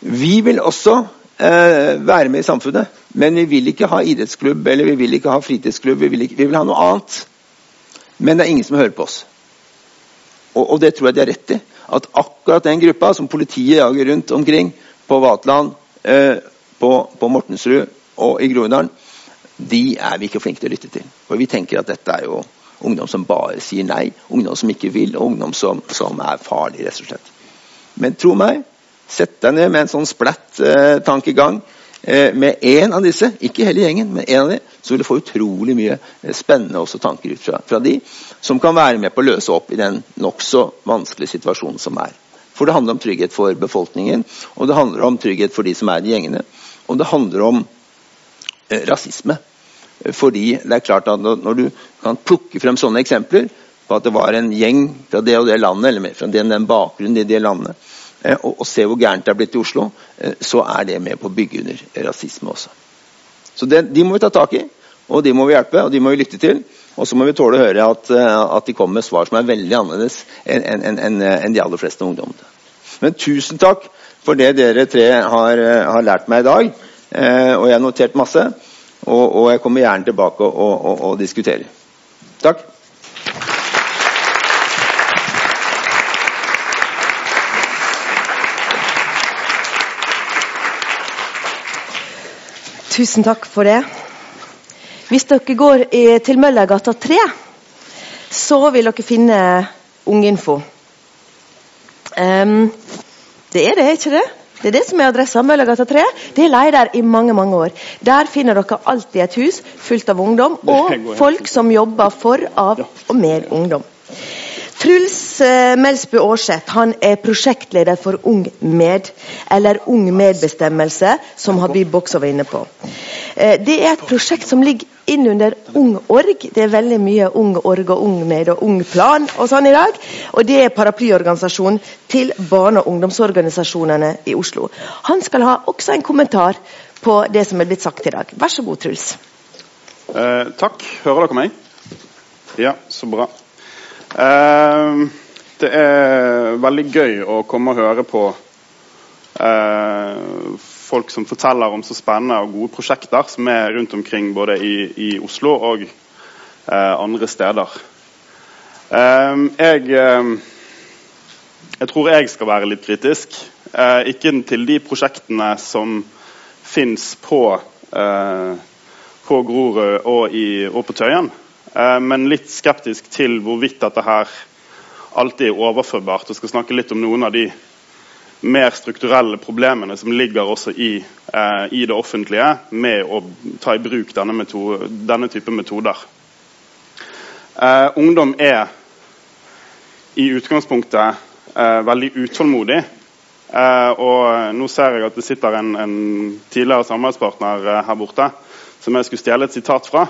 vi vil også eh, være med i samfunnet, men vi vil ikke ha idrettsklubb eller vi vil ikke ha fritidsklubb. Vi vil, ikke, vi vil ha noe annet. Men det er ingen som hører på oss. Og, og, det tror jeg de har rett i. At akkurat den gruppa som politiet jager rundt omkring på Vaterland, eh, på, på Mortensrud og i Groruddalen, de er vi ikke flinke til å lytte til. For vi tenker at dette er jo ungdom som bare sier nei, ungdom som ikke vil, og ungdom som, som er farlig, rett og slett. Men tro meg, sett deg ned med en sånn splatt eh, tankegang eh, med én av disse, ikke hele gjengen, men én av dem, så vil du få utrolig mye eh, spennende også tanker ut fra, fra de, som kan være med på å løse opp i den nokså vanskelige situasjonen som er. For det handler om trygghet for befolkningen, og det handler om trygghet for de som er i gjengene. Og det handler om eh, rasisme. Fordi det er klart at når du kan plukke frem sånne eksempler på at det var en gjeng fra det og det landet, eller fra den, den bakgrunnen i det landet, eh, og, og, se hvor gærent det er blitt i Oslo, eh, så er det med på å bygge under rasisme også. Så det, De må vi ta tak i, og de må vi hjelpe, og de må vi lytte til. Og så må vi tåle å høre at, at, de kommer med svar som er veldig annerledes enn en, en, en de aller fleste ungdommene. Men tusen takk for det dere tre har, har lært meg i dag. Eh, og jeg har notert masse. Og, og, jeg kommer gjerne tilbake og, og, og diskuterer. Takk. Tusen takk for det. Hvis dere går til Møllergata 3, så vil dere finne Unginfo. Um, det er det, ikke det? Det er det som er adressa. Møllergata 3. Det har leid der i mange mange år. Der finner dere alltid et hus fullt av ungdom, og folk som jobber for, av og med ungdom. Truls uh, Melsbø Aarseth han er prosjektleder for Ung Med, eller Ung Medbestemmelse, som Habib også var inne på. Uh, det er et prosjekt som ligger inn under Ung Org. Det er veldig mye Ung Org og Ung Med og Ung Plan og sånn i dag. Og det er paraplyorganisasjonen til barne- og ungdomsorganisasjonene i Oslo. Han skal ha også en kommentar på det som er blitt sagt i dag. Vær så god, Truls. Eh, takk. Hører dere meg? Ja, så bra. Eh, det er veldig gøy å komme og høre på eh, folk som forteller om så spennende og gode prosjekter som er rundt omkring både i, i Oslo og eh, andre steder. Eh, jeg, eh, jeg tror jeg skal være litt kritisk. Eh, ikke til de prosjektene som fins på, eh, på Grorud og, i, og på Tøyen, men litt skeptisk til hvorvidt dette her alltid er overførbart. Og skal snakke litt om noen av de mer strukturelle problemene som ligger også i, eh, i det offentlige med å ta i bruk denne, metode, denne type metoder. Eh, ungdom er i utgangspunktet eh, veldig utålmodig. Eh, og nå ser jeg at det sitter en, en tidligere samarbeidspartner eh, her borte som jeg skulle stjele et sitat fra.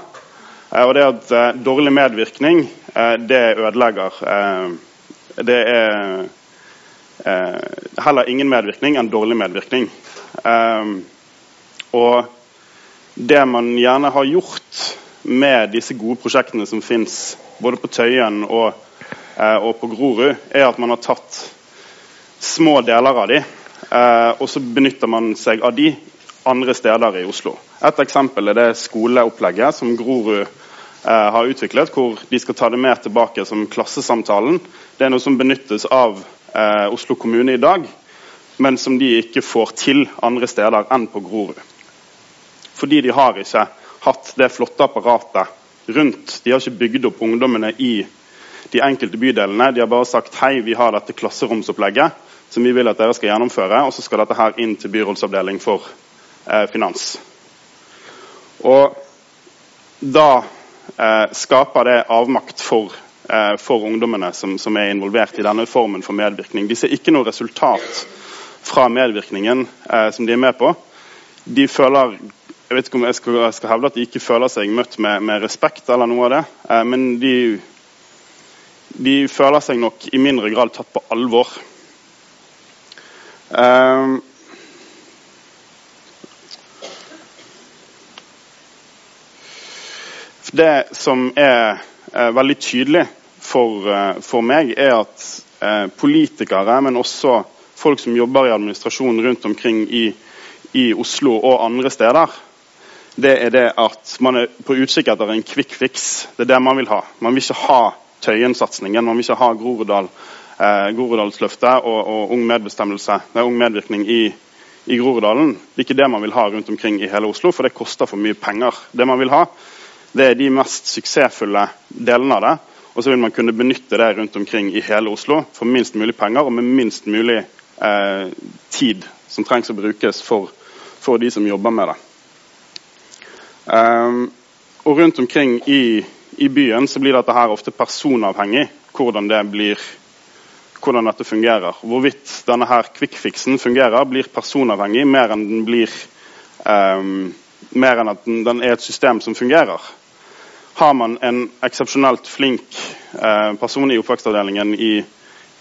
Eh, og det at dårlig medvirkning, det ødelegger. det er heller ingen medvirkning enn dårlig medvirkning. Eh, og det man gjerne har gjort med disse gode prosjektene som fins både på Tøyen og, eh, og, på Grorud, er at man har tatt små deler av de, og så benytter man seg av de andre steder i Oslo. Et eksempel er det skoleopplegget som Grorud har utviklet, hvor de skal ta det med tilbake som klassesamtalen. Det er noe som benyttes av eh, Oslo kommune i dag, men som de ikke får til andre steder enn på Grorud. Fordi de har ikke hatt det flotte apparatet rundt. De har ikke bygd opp ungdommene i de enkelte bydelene. De har bare sagt hei, vi har dette klasseromsopplegget som vi vil at dere skal gjennomføre, og så skal dette her inn til byrådsavdeling for eh, finans. Og da eh, skaper det avmakt for for ungdommene som, som, er involvert i denne formen for medvirkning. De ser ikke noe resultat fra medvirkningen eh, som de er med på. De føler jeg vet ikke om jeg skal, jeg skal hevde at de ikke føler seg møtt med, med respekt, eller noe av det, eh, men de, de, føler seg nok i mindre grad tatt på alvor. Eh, det som er eh, veldig tydelig for, eh, for, meg, er at eh, politikere, men også folk som jobber i administrasjonen rundt omkring i, i, Oslo og andre steder, det er det at man er på utkikk etter en quick fix. Det er det man vil ha. Man vil ikke ha Tøyen-satsingen, man vil ikke ha Groruddal, eh, Groruddalsløftet og, og ung ung medvirkning i, i Groruddalen. Det er ikke det man vil ha rundt omkring i hele Oslo, for det koster for mye penger. Det man vil ha, det er de mest suksessfulle delene av det. Og så vil man kunne benytte det rundt omkring i hele Oslo for minst mulig penger og med minst mulig eh, tid som trengs å brukes for, for de som jobber med det. Um, og rundt omkring i, i, byen så blir dette her ofte personavhengig, hvordan, det blir, hvordan dette fungerer. Hvorvidt denne her quick-fixen fungerer, blir personavhengig mer enn den blir um, mer enn at den, den er et system som fungerer. Har man en eksepsjonelt flink eh, person i oppvekstavdelingen i,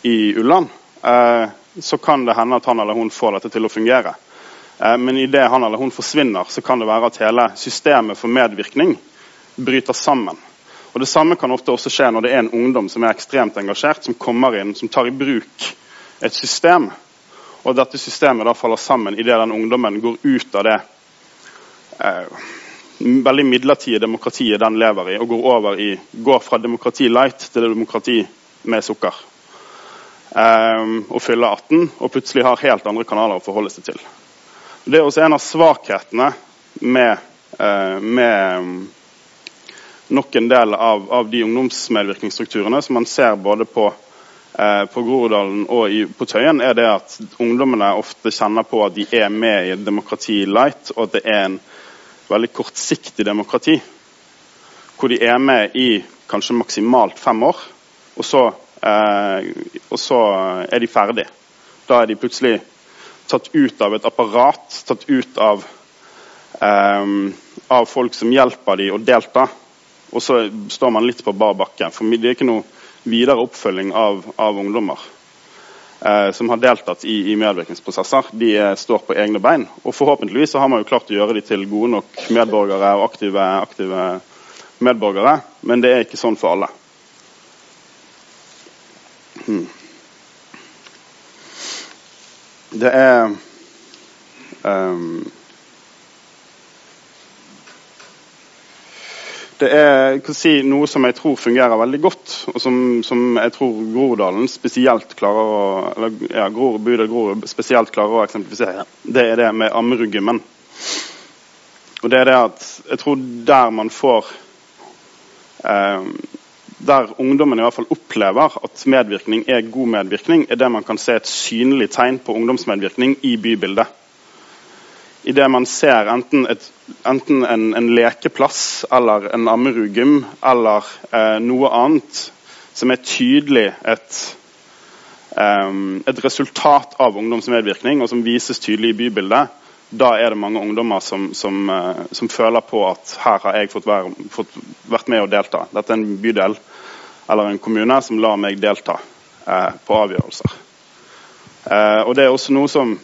i Ulland, eh, så kan det hende at han eller hun får dette til å fungere. Eh, men idet han eller hun forsvinner, så kan det være at hele systemet for medvirkning bryter sammen. Og Det samme kan ofte også skje når det er en ungdom som er ekstremt engasjert, som kommer inn, som tar i bruk et system, og dette systemet da faller sammen idet den ungdommen går ut av det eh, veldig midlertidige demokratiet den lever i, og går, over i, går fra demokrati light til demokrati med sukker. Um, og fyller 18 og plutselig har helt andre kanaler å forholde seg til. Det er også en av svakhetene med, uh, med nok en del av, av, de ungdomsmedvirkningsstrukturene som man ser både på, uh, på Groruddalen og i, på Tøyen, er det at ungdommene ofte kjenner på at de er med i demokrati light, og at det er en veldig kortsiktig demokrati. Hvor de er med i kanskje maksimalt fem år, og så, eh, og så er de ferdig. Da er de plutselig tatt ut av et apparat, tatt ut av eh, av folk som hjelper dem å delta. Og så står man litt på bar bakke. For det er ikke noe videre oppfølging av, av ungdommer som har deltatt i, i medvirkningsprosesser. De eh, står på egne bein. Og forhåpentligvis har man jo klart å gjøre dem til gode nok medborgere og aktive, aktive medborgere, men det er ikke sånn for alle. Hmm. Det er um, Det er si, noe som jeg tror fungerer veldig godt, og som, som jeg tror Groruddalen spesielt klarer å eller, ja, Gror, Grorud spesielt klarer å eksemplifisere. Det er det med ammeruggemmen. Og det er det at jeg tror der man får eh, Der ungdommen i hvert fall opplever at medvirkning er god medvirkning, er det man kan se et synlig tegn på ungdomsmedvirkning i bybildet idet man ser enten, et, enten en, en, lekeplass eller en ammerugym eller eh, noe annet som er tydelig et, eh, et resultat av ungdomsmedvirkning, og som vises tydelig i bybildet, da er det mange ungdommer som, som, eh, som føler på at her har jeg fått, være, fått vært med og delta. Dette er en bydel eller en kommune som lar meg delta uh, på avgjørelser. Uh, og Det er også noe som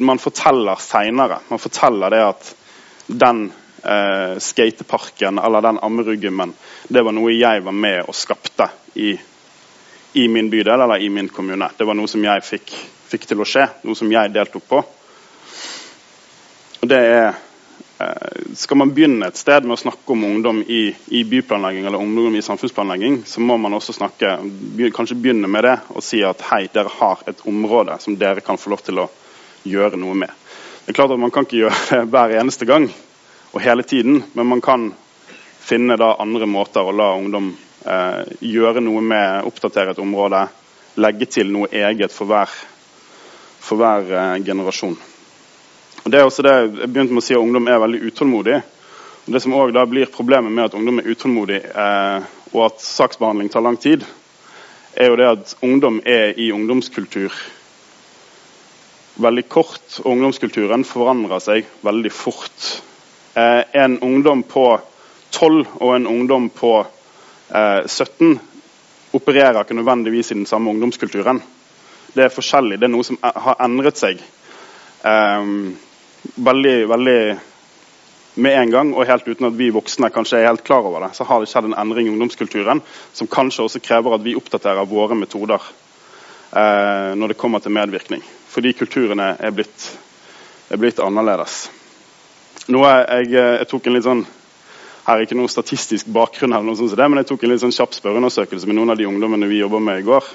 man forteller seinere. Man forteller det at den eh, skateparken eller den ammerugymmen, det var noe jeg var med og skapte i, i, min bydel eller i min kommune. Det var noe som jeg fikk, fikk til å skje, noe som jeg deltok på. Og det er eh, Skal man begynne et sted med å snakke om ungdom i, i, byplanlegging eller ungdom i samfunnsplanlegging, så må man også snakke, kanskje begynne med det og si at hei, dere har et område som dere kan få lov til å gjøre noe med. Det er klart at Man kan ikke gjøre det (laughs) hver eneste gang og hele tiden, men man kan finne da andre måter å la ungdom eh, gjøre noe med, oppdatere et område, legge til noe eget for hver, for hver eh, generasjon. Og det er også det Jeg begynte med å si at ungdom er veldig utålmodig. Og det som også blir Problemet med at ungdom er utålmodig, eh, og at saksbehandling tar lang tid, er jo det at ungdom er i ungdomskultur veldig kort, ungdomskulturen forandrer seg veldig fort. Eh, en ungdom på 12 og en ungdom på eh, 17 opererer ikke nødvendigvis i den samme ungdomskulturen. Det er forskjellig. Det er noe som har endret seg eh, veldig, veldig med en gang, og helt uten at vi voksne kanskje er helt klar over det, så har det skjedd en endring i ungdomskulturen som kanskje også krever at vi oppdaterer våre metoder eh, når det kommer til medvirkning fordi kulturene er blitt, er blitt annerledes. Noe jeg, jeg, tok en litt sånn her er ikke noe statistisk bakgrunn, eller noe sånt, men jeg tok en litt sånn kjapp spørreundersøkelse med noen av de ungdommene vi jobber med i går.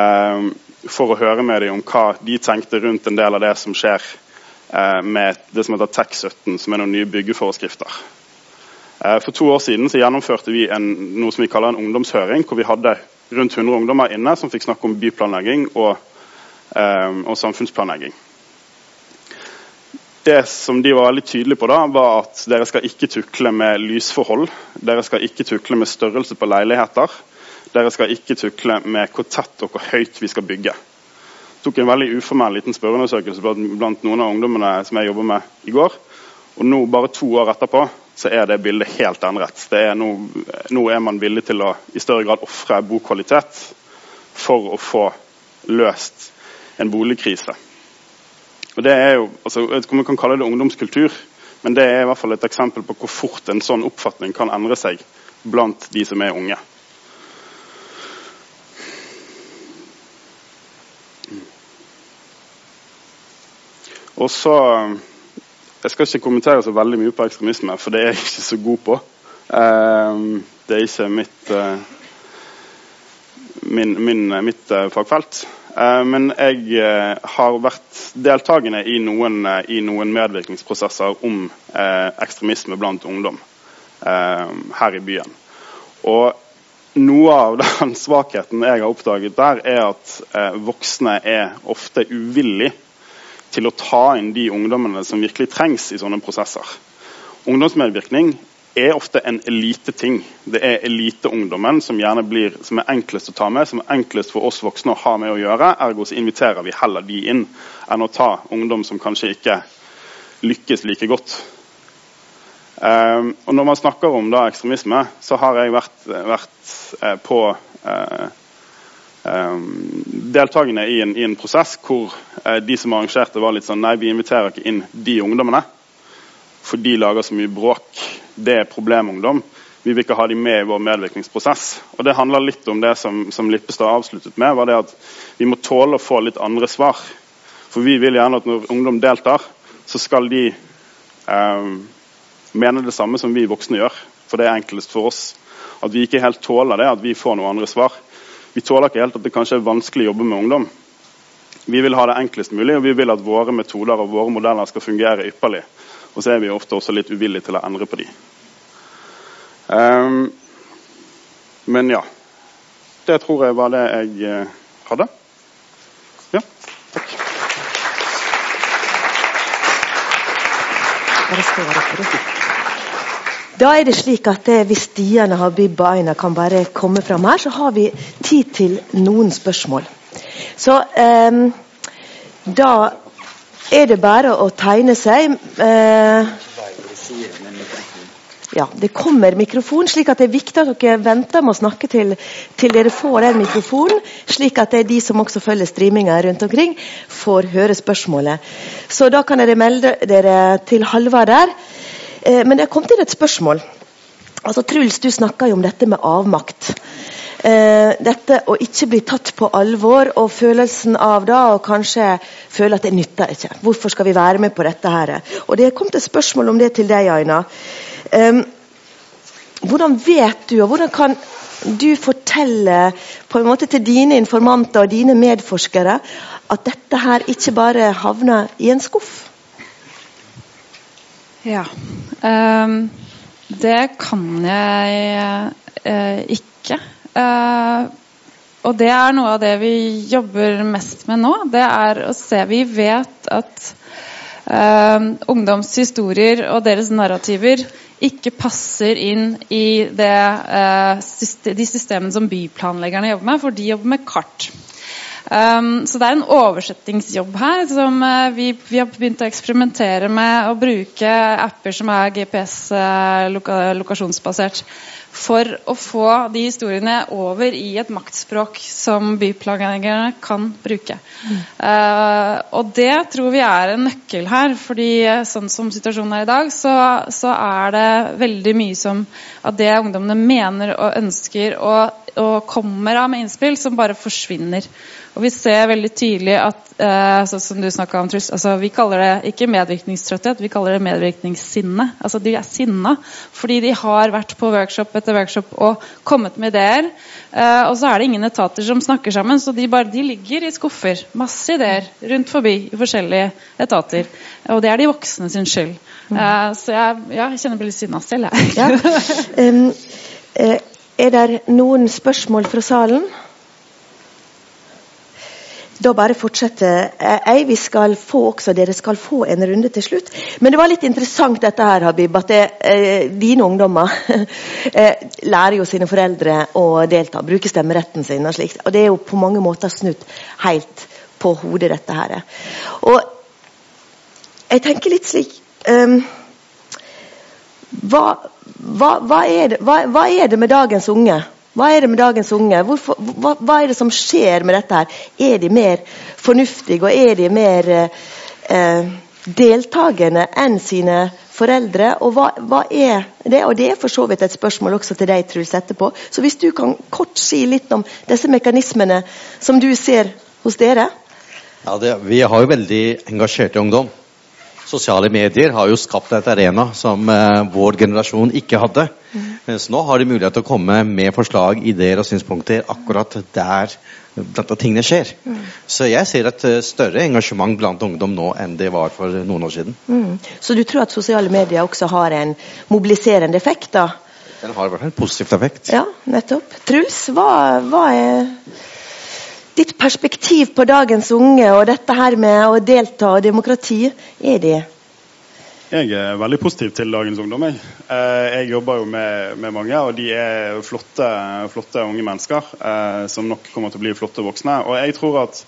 Eh, for å høre med dem om hva de tenkte rundt en del av det som skjer eh, med det som heter TEK17, som er noen nye byggeforskrifter. Eh, for to år siden så gjennomførte vi en, noe som vi kaller en ungdomshøring, hvor vi hadde rundt 100 ungdommer inne som fikk snakke om byplanlegging og og samfunnsplanlegging. Det som de var veldig tydelige på, da, var at dere skal ikke tukle med lysforhold. Dere skal ikke tukle med størrelse på leiligheter. Dere skal ikke tukle med hvor tett og hvor høyt vi skal bygge. Jeg tok en veldig uformell liten spørreundersøkelse blant noen av ungdommene som jeg jobber med i går. Og nå, bare to år etterpå, så er det bildet helt endret. Er nå, nå, er man villig til å i større grad ofre bokvalitet for å få løst en boligkrise. Og det er jo, altså, jeg vet ikke om vi kan kalle det ungdomskultur, men det er i hvert fall et eksempel på hvor fort en sånn oppfatning kan endre seg blant de som er unge. Og så Jeg skal ikke kommentere så veldig mye på ekstremisme, for det er jeg ikke så god på. Ehm, det er ikke mitt, eh, min, min, mitt eh, fagfelt. Eh, men jeg eh, har vært deltakende i eh, i noen medvirkningsprosesser om ekstremisme blant ungdom her i byen. Og noe av (laughs) den svakheten jeg har oppdaget der, er at voksne er ofte uvillige til å ta inn de ungdommene som virkelig trengs i sånne prosesser. Ungdomsmedvirkning er ofte en eliteting. Det er eliteungdommen som som er enklest å ta med, som er enklest for oss voksne å ha med å gjøre. Ergo så inviterer vi heller de inn enn å ta ungdom som kanskje ikke lykkes like godt. Um, og Når man snakker om da ekstremisme, så har jeg vært, vært uh, på uh, um, deltakende i en, i en, prosess hvor uh, de som arrangerte, var litt sånn Nei, vi inviterer ikke inn de ungdommene, for de lager så mye bråk. Det er problemungdom. Vi vil ikke ha dem med i vår medvirkningsprosess. Og Det handler litt om det som, som Lippestad avsluttet med, var det at vi må tåle å få litt andre svar. For vi vil gjerne at når ungdom deltar, så skal de eh, mene det samme som vi voksne gjør. For det er enklest for oss. At vi ikke helt tåler det, at vi får noen andre svar. Vi tåler ikke helt at det kanskje er vanskelig å jobbe med ungdom. Vi vil ha det enklest mulig, og vi vil at våre metoder og våre modeller skal fungere ypperlig. Og så er vi ofte også litt uvillige til å endre på de. Um, men ja. Det tror jeg var det jeg eh, hadde. Ja, takk. Da er det slik at det, Hvis Stian, Habib og Aina kan bare komme fram her, så har vi tid til noen spørsmål. Så eh, da er det bare å tegne seg. Eh, ja, Det kommer mikrofon, slik at det er viktig at dere venter med å snakke til, til dere får den mikrofonen, slik at det er de som også følger streaminga rundt omkring, får høre spørsmålet. Så da kan dere melde dere til Halvard der. Eh, men det kom til et spørsmål. Altså, Truls, du snakka jo om dette med avmakt. Eh, dette å ikke bli tatt på alvor og følelsen av da å kanskje føle at det nytter ikke. Hvorfor skal vi være med på dette her? Og Det kom til et spørsmål om det til deg, Aina. Eh, hvordan vet du, og hvordan kan du fortelle på en måte til dine informanter og dine medforskere at dette her ikke bare havner i en skuff? Ja. Um, det kan jeg uh, ikke. Uh, og det er noe av det vi jobber mest med nå. Det er å se Vi vet at uh, ungdoms historier og deres narrativer ikke passer inn i det, uh, de systemene som byplanleggerne jobber med, for de jobber med kart. Um, så det er en oversettingsjobb her. som uh, vi, vi, har begynt å eksperimentere med å bruke apper som er GPS-lokasjonsbasert. Uh, for å få de historiene over i et maktspråk som byplanleggerne kan bruke. Mm. Uh, og det tror vi er en nøkkel her. fordi sånn som situasjonen er i dag, så, så er det veldig mye som av det ungdommene mener og ønsker og, og kommer av med innspill, som bare forsvinner. Og vi ser veldig tydelig at eh, som du om, Truls, altså Vi kaller det ikke medvirkningstrøtthet, vi kaller det medvirkningssinne. Altså De er sinna fordi de har vært på workshop etter workshop og kommet med ideer. Eh, og så er det ingen etater som snakker sammen, så de, bare, de ligger i skuffer. Masse ideer rundt forbi i forskjellige etater. Og det er de voksne sin skyld. Eh, så jeg, ja, jeg kjenner meg litt sinna selv, jeg. ja. (laughs) um, er det noen spørsmål fra salen? Da bare fortsette. jeg. Vi skal få også, Dere skal få en runde til slutt. Men det var litt interessant dette her, Habib, at det, eh, dine ungdommer (laughs) eh, lærer jo sine foreldre å delta, bruke stemmeretten sin. Og slikt. Og det er jo på mange måter snudd helt på hodet, dette her. Og jeg tenker litt slik um, hva, hva, hva, er det, hva er det med dagens unge? Hva er det med dagens unge? Hvorfor, hva, hva, er det som skjer med dette? her? Er de mer fornuftige og er de mer eh, deltakende enn sine foreldre? Og hva, hva, er det? Og det er for så vidt et spørsmål også til deg, Truls, etterpå. Så hvis du kan kort si litt om disse mekanismene som du ser hos dere? Ja, det, Vi har jo veldig engasjerte ungdom. Sosiale medier har jo skapt et arena som eh, vår generasjon ikke hadde. Mens nå har de mulighet til å komme med forslag, ideer og synspunkter akkurat der dette tingene skjer. Mm. Så jeg ser et eh, større engasjement blant ungdom nå enn det var for noen år siden. Mm. Så du tror at sosiale medier også har en mobiliserende effekt? da? Den har i hvert fall en positiv effekt. Ja, nettopp. Truls, hva, hva er ditt perspektiv på dagens unge og dette her med å delta og demokrati, er det? Jeg er veldig positiv til dagens ungdom. Jeg, eh, jeg jobber jo med, med, mange, og de er flotte, flotte unge mennesker eh, som nok kommer til å bli flotte voksne. Og jeg tror at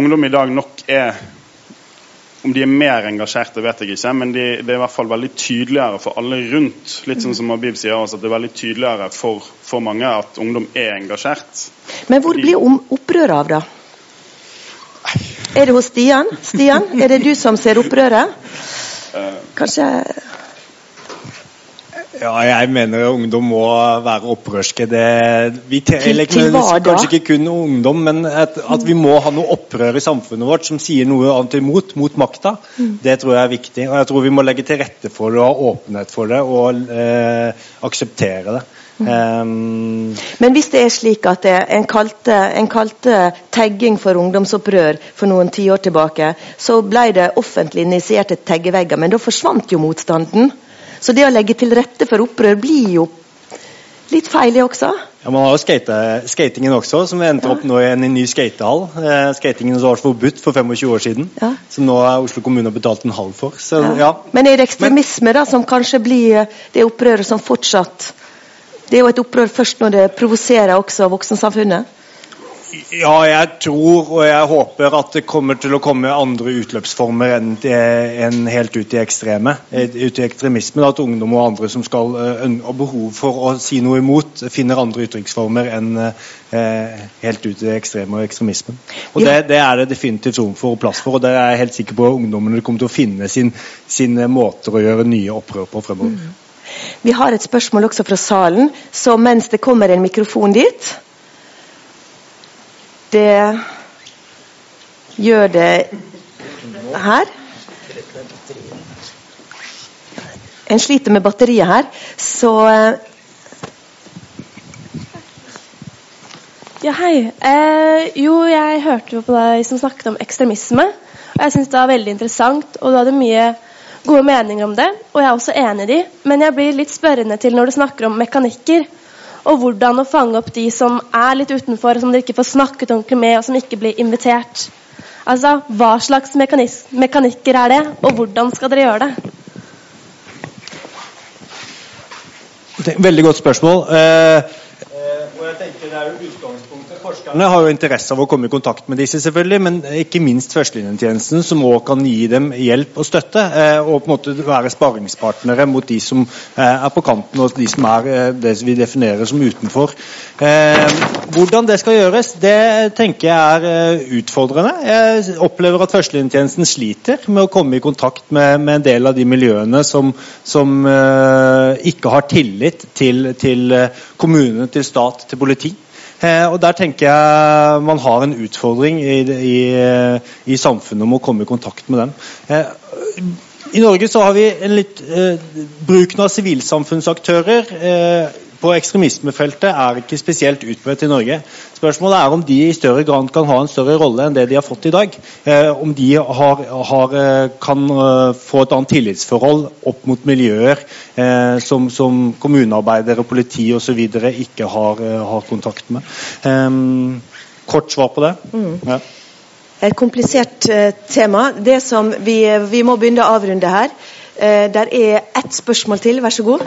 ungdom i dag nok er om de er mer engasjerte, vet jeg ikke, men de, det er i hvert fall veldig tydeligere for alle rundt. Litt sånn som Habib sier også, at det er veldig tydeligere for, for mange at ungdom er engasjert. Men hvor blir opprøret av, da? Er det hos Stian? Stian, er det du som ser opprøret? Kanskje Ja, jeg mener ungdom må være opprørske. Det, vi eller? Kanskje ikke kun ungdom, men at, at vi må ha noe opprør i samfunnet vårt som sier noe annet imot, mot makta. Mm. Det tror jeg er viktig. Og jeg tror vi må legge til rette for det og ha åpenhet for det og eh, akseptere det. Um, Men hvis det er slik at en, kalte, en kalte tagging for ungdomsopprør for noen tiår tilbake, så ble det offentlig initierte taggevegger, men da forsvant jo motstanden. Så det å legge til rette for opprør blir jo litt feil, det også. Ja, Man har jo skate, skatingen også, som endte opp nå i en ny skatehall. Eh, skatingen som var forbudt for 25 år siden, Ja. som nå er Oslo kommune har betalt en halv for. Så ja, Men er det ekstremisme da, som kanskje blir det opprøret som fortsatt Det er jo et opprør først når det provoserer også voksensamfunnet. Ja, jeg tror og jeg håper at det kommer til å komme andre utløpsformer enn, enn helt ut i ekstreme. Ut i ekstremismen. At ungdom og andre som skal eh, har behov for å si noe imot, finner andre uttrykksformer enn eh, helt ut i ekstreme og ekstremismen. Og Ja. det, det er det definitivt rom for og plass for, og det er jeg helt sikker på at ungdommene kommer til å finne sin, sine måter å gjøre nye opprør på fremover. Vi har et spørsmål også fra salen, så mens det kommer en mikrofon dit Det gjør det her. En sliter med batteriet her, så eh, Ja, hei. Eh, jo, jeg hørte jo på deg som snakket om ekstremisme. Og jeg syns det var veldig interessant, og du hadde mye gode meninger om det. Og jeg er også enig i de, men jeg blir litt spørrende til når du snakker om mekanikker. Og hvordan å fange opp de som er litt utenfor, som dere ikke får snakket ordentlig med, og som ikke blir invitert. Altså, Hva slags mekanikker er det, og hvordan skal dere gjøre det? Det et Veldig godt spørsmål. Eh, eh, og jeg tenker det er jo. Forskerne har jo interesse av å komme i kontakt med disse, selvfølgelig, men ikke minst førstelinjetjenesten, som òg kan gi dem hjelp og støtte. Eh, og på en måte være sparringspartnere mot de som eh, er på kanten, og de som er eh, det vi definerer som utenfor. Hvordan det skal gjøres, det tenker jeg er utfordrende. Jeg opplever at førstelinjetjenesten sliter med å komme i kontakt med, med en del av de miljøene som, som ikke har tillit til, til kommunene, til stat, til politi. Eh, og Der tenker jeg man har en utfordring i, i, i samfunnet om å komme i kontakt med dem. Eh, I Norge så har vi en litt eh, Bruken av sivilsamfunnsaktører eh, på ekstremismefeltet er ikke spesielt utbredt i Norge. Spørsmålet er om de i større grad kan ha en større rolle enn det de har fått i dag. Eh, om de har, har, eh, kan eh, få et annet tillitsforhold opp mot miljøer eh, som, som kommunearbeidere, politi osv. ikke har, har kontakt med. Em, kort svar på det. Ja. Et komplisert tema. Det som vi, vi må begynne å avrunde her. Eh, der er ett spørsmål til, vær så god.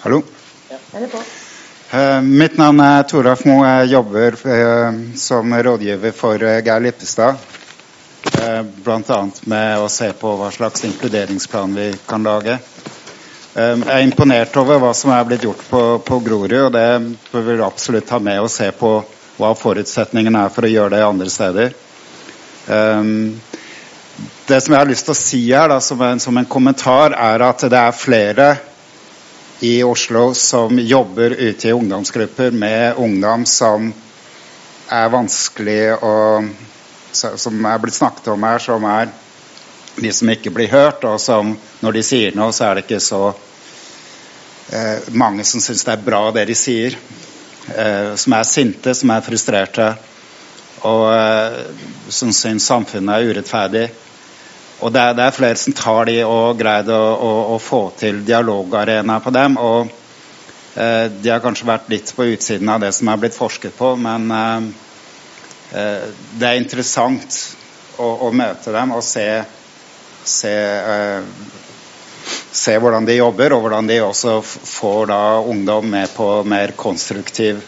Hallo. Ja. er på. Eh, mitt navn er Toralf Moe. Jeg jobber uh, som rådgiver for uh, Geir Lippestad. Uh, Bl.a. med å se på hva slags inkluderingsplan vi kan lage. Eh, jeg er imponert over hva som er blitt gjort på, på Grorud, og det bør vi absolutt ta med og se på hva forutsetningene er for å gjøre det andre steder. Eh, det som jeg har lyst til å si her, da, som, en, som en kommentar, er at det er flere i Oslo som jobber ute i ungdomsgrupper med ungdom som er vanskelig å Som er blitt snakket om her, som er de som ikke blir hørt, og som når de sier noe, så er det ikke så eh, mange som syns det er bra det de sier. Eh, som er sinte, som er frustrerte, og eh, som syns samfunnet er urettferdig. Og det er, det er flere som tar de og greid å, å, å få til dialogarena på dem. Og eh, de har kanskje vært litt på utsiden av det som er blitt forsket på, men eh, eh, det er interessant å, å, møte dem og se, se, eh, se hvordan de jobber, og hvordan de også får da ungdom med på mer konstruktiv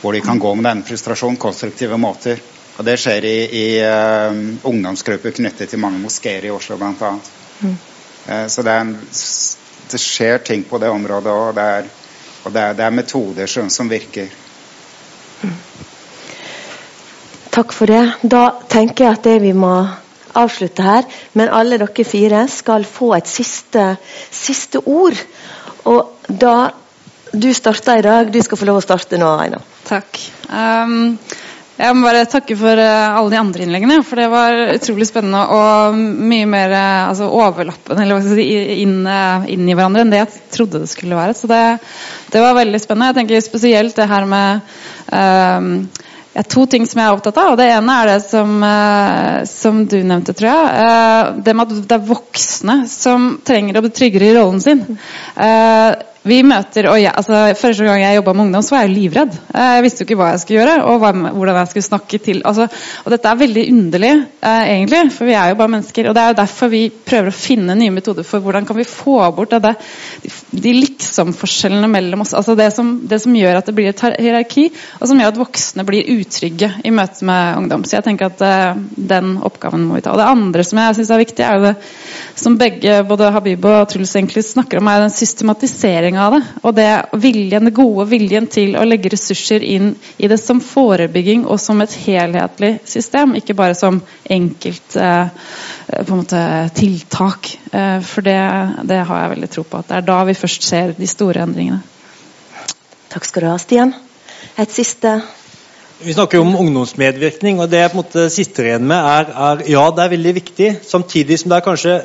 Hvor de kan gå med denne frustrasjonen, konstruktive måter. Og det skjer i, i uh, ungdomsgrupper knyttet til mange moskeer i Oslo bl.a. Mm. Uh, så det, en, det, skjer ting på det området òg. Og, det er, og det er, det er metoder som, som virker. Mm. Takk for det. Da tenker jeg at det vi må avslutte her. Men alle dere fire skal få et siste, siste ord. Og da Du starta i dag. Du skal få lov å starte nå, Aina. Takk. Um, jeg må bare takke for uh, alle de andre innleggene. For det var utrolig spennende og mye mer uh, altså overlappende eller inn, uh, inn, i hverandre enn det jeg trodde det skulle være. Så det, det var veldig spennende. Jeg tenker spesielt det her med um, ja, to ting som jeg er opptatt av. og Det ene er det som, uh, som du nevnte, tror jeg. Uh, det med at det er voksne som trenger å bli tryggere i rollen sin. Uh, vi møter, og jeg, altså, Første gang jeg jobba med ungdom, så var jeg livredd. Eh, jeg visste jo ikke hva jeg skulle gjøre, og hva, hvordan jeg skulle snakke til. Altså, og Dette er veldig underlig, eh, egentlig, for vi er jo bare mennesker. og Det er jo derfor vi prøver å finne nye metoder for hvordan kan vi få bort det, de liksom-forskjellene mellom oss. altså det som, det som, gjør at det blir et hierarki, og som gjør at voksne blir utrygge i møte med ungdom. Så jeg tenker at eh, den oppgaven må vi ta. Og Det andre som jeg syns er viktig, er jo det som begge, både Habib og Truls egentlig snakker om, er den systematiseringen av det. Og det viljen, den gode viljen til å legge ressurser inn i det som forebygging og som et helhetlig system, ikke bare som enkelt eh, på en måte, tiltak. Eh, for det, det, har jeg veldig tro på. at Det er da vi først ser de store endringene. Takk skal du ha, Stian. Et siste vi snakker jo om ungdomsmedvirkning, og det jeg på en måte sitter igjen med, er, er ja, det er veldig viktig. Samtidig som det er kanskje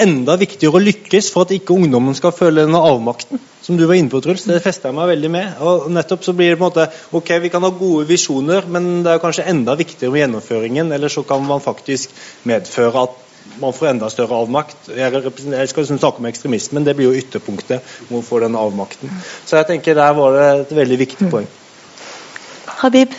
enda viktigere å lykkes for at ikke ungdommen skal føle denne avmakten. Som du var inne på, Truls. Det fester jeg meg veldig med. Og nettopp så blir det på en måte Ok, vi kan ha gode visjoner, men det er kanskje enda viktigere med gjennomføringen. Eller så kan man faktisk medføre at man får enda større avmakt. Jeg, jeg skal liksom snakke om ekstremismen, det blir jo ytterpunktet hvor man får den avmakten. Så jeg tenker der var det et veldig viktig poeng. Habib?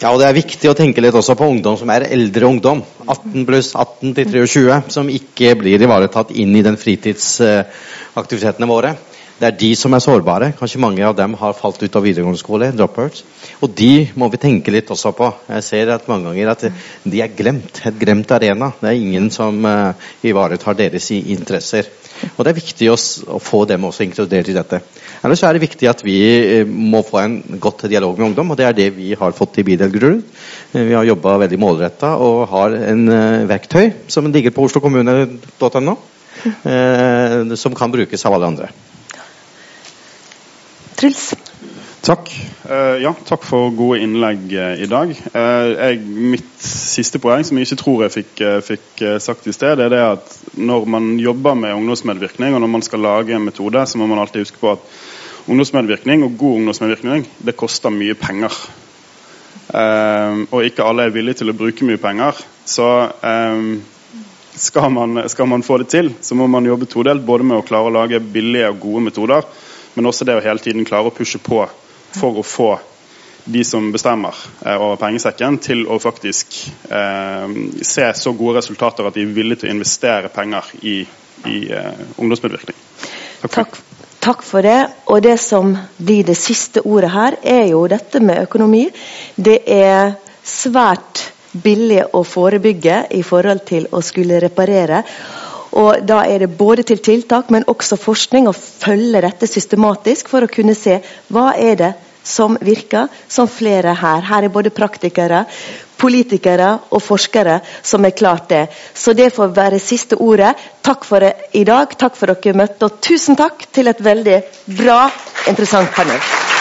Ja, og Det er viktig å tenke litt også på ungdom som er eldre ungdom. 18 pluss 18 til 23, som ikke blir ivaretatt inn i den fritidsaktivitetene våre. Det er de som er sårbare. Kanskje mange av dem har falt ut av videregående skole. dropouts. Og de må vi tenke litt også på. Jeg ser at mange ganger at de er glemt. Et glemt arena. Det er ingen som uh, ivaretar deres interesser. Og Det er viktig å, å få dem også inkludert i dette. Ellers er det viktig at vi uh, må få en godt dialog med ungdom, og det er det vi har fått i Bydel Grorud. Uh, vi har jobba veldig målretta og har en verktøy som ligger på oslokommune.no, som kan brukes av alle andre. Truls? Takk. Uh, ja, takk for gode innlegg uh, i dag. Uh, jeg, mitt siste poeng, som jeg ikke tror jeg fikk, fikk sagt i sted, er det at når man jobber med ungdomsmedvirkning, og når man skal lage en metode, så må man alltid huske på at ungdomsmedvirkning og god ungdomsmedvirkning det koster mye penger. og ikke alle er villige til å bruke mye penger. Så skal man, skal man få det til, så må man jobbe todelt, både med å klare å lage billige og gode metoder men også det å hele tiden klare å pushe på for å få de som bestemmer eh, over pengesekken, til å faktisk eh, se så gode resultater at de er villige til å investere penger i, i eh, ungdomsmedvirkning. Takk for. Takk. Takk for det. Og det som blir det siste ordet her, er jo dette med økonomi. Det er svært billig å forebygge i forhold til å skulle reparere. Og Da er det både til tiltak, men også forskning, å følge dette systematisk for å kunne se hva er det som virker, som flere her. Her er både praktikere, politikere og forskere som er klart det. Så det får være siste ordet. Takk for det i dag. Takk for dere møtte, og tusen takk til et veldig bra, interessant panel.